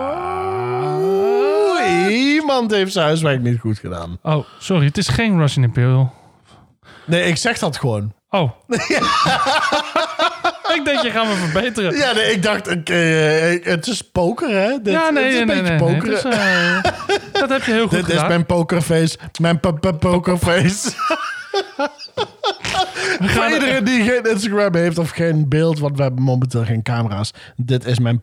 Oeh, iemand heeft zijn huiswerk niet goed gedaan. Oh, sorry. Het is geen Russian Imperial. Nee, ik zeg dat gewoon. Oh. ik denk je, gaan we verbeteren. Ja, nee, ik dacht, ik, eh, het is poker, hè? Dit, ja, nee, het is nee, een nee. beetje nee, poker. Is, eh, dat heb je heel goed Dit is gedaan. mijn pokerface. Mijn p- p- pokerface. Voor iedereen die geen Instagram heeft of geen beeld, want we hebben momenteel geen camera's. Dit is mijn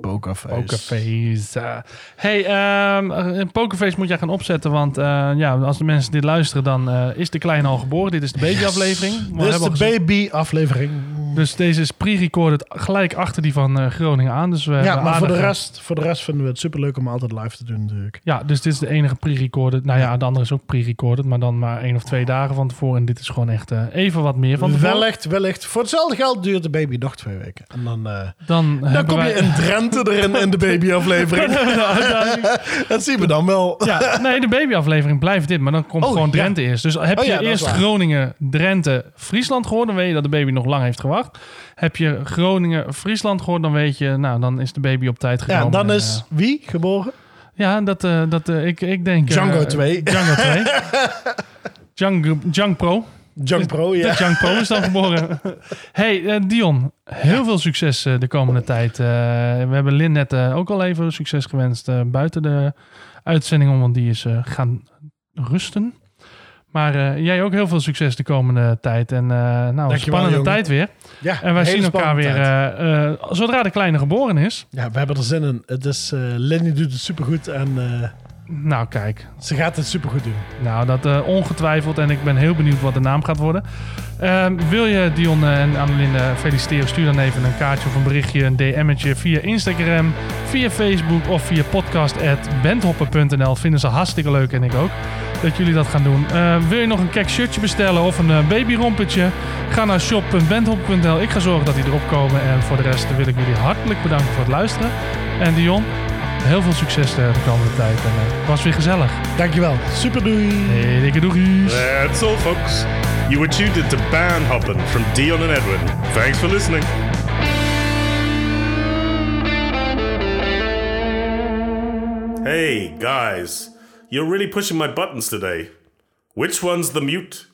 pokerface. Pokerface. eh. hey, ehm, een pokerface moet jij gaan opzetten. Want eh, ja, als de mensen dit luisteren, dan eh, is de kleine al geboren. Dit is de babyaflevering. Dit is de baby-aflevering. Dus deze is pre-recorded gelijk achter die van eh, Groningen aan. Dus we Ja, maar voor de, rest, voor de rest vinden we het superleuk om altijd live te doen natuurlijk. Ja, dus dit is de enige pre-recorded. Nou ja, de andere is ook pre-recorded. Maar dan maar één of twee dagen van tevoren. En dit is gewoon echt eh, even wat meer van tevoren. Wellicht, wellicht. Voor hetzelfde geld duurt de baby nog twee weken. En dan, eh, Dan, dan kom je in Drenthe erin in de baby-aflevering. dat zien we dan wel. Ja, nee, de babyaflevering blijft dit, maar dan komt Oh, gewoon ja. Drenthe eerst. Dus heb Oh je ja, eerst. Groningen, Drenthe, Friesland gehoord, dan weet je dat de baby nog lang heeft gewacht. Heb je Groningen, Friesland gehoord, dan weet je, nou, dan is de baby op tijd gekomen. Ja, dan En, is wie geboren? ja, dat, eh, dat eh, ik, ik denk... eh, Django 2. Django 2. Django, Django Pro. Junk Pro, ja. De Pro is dan geboren. hey, Dion, heel veel succes de komende tijd. We hebben Lin net ook al even succes gewenst buiten de uitzending om, want die is gaan rusten. Maar eh, jij ook heel veel succes de komende tijd. En eh, nou, een Dankjewel, spannende jongen. tijd weer. ja En wij zien elkaar weer eh, zodra de kleine geboren is. Ja, we hebben er zin in. Het is, Lenny doet het supergoed en Nou, kijk. ze gaat het supergoed doen. Nou, dat ongetwijfeld. En ik ben heel benieuwd wat de naam gaat worden. Ehm, wil je Dion eh, en Annelinde feliciteren? Stuur dan even een kaartje of een berichtje, een DM'tje via Instagram, via Facebook of via podcast.bandhoppen.nl. Vinden ze hartstikke leuk en ik ook. Dat jullie dat gaan doen. Eh, wil je nog een kek shirtje bestellen of een uh, babyrompertje? Ga naar shop.bandhoppen.nl. Ik ga zorgen dat die erop komen. En voor de rest wil ik jullie hartelijk bedanken voor het luisteren. En Dion, heel veel succes eh, de komende tijd. En eh, het was weer gezellig. Dankjewel. Super doei. Hey, dikke doegies. That's all, folks. You were tuned into Band Hoppin' from Dion and Edwin. Thanks for listening. Hey, guys. You're really pushing my buttons today. Which one's the mute?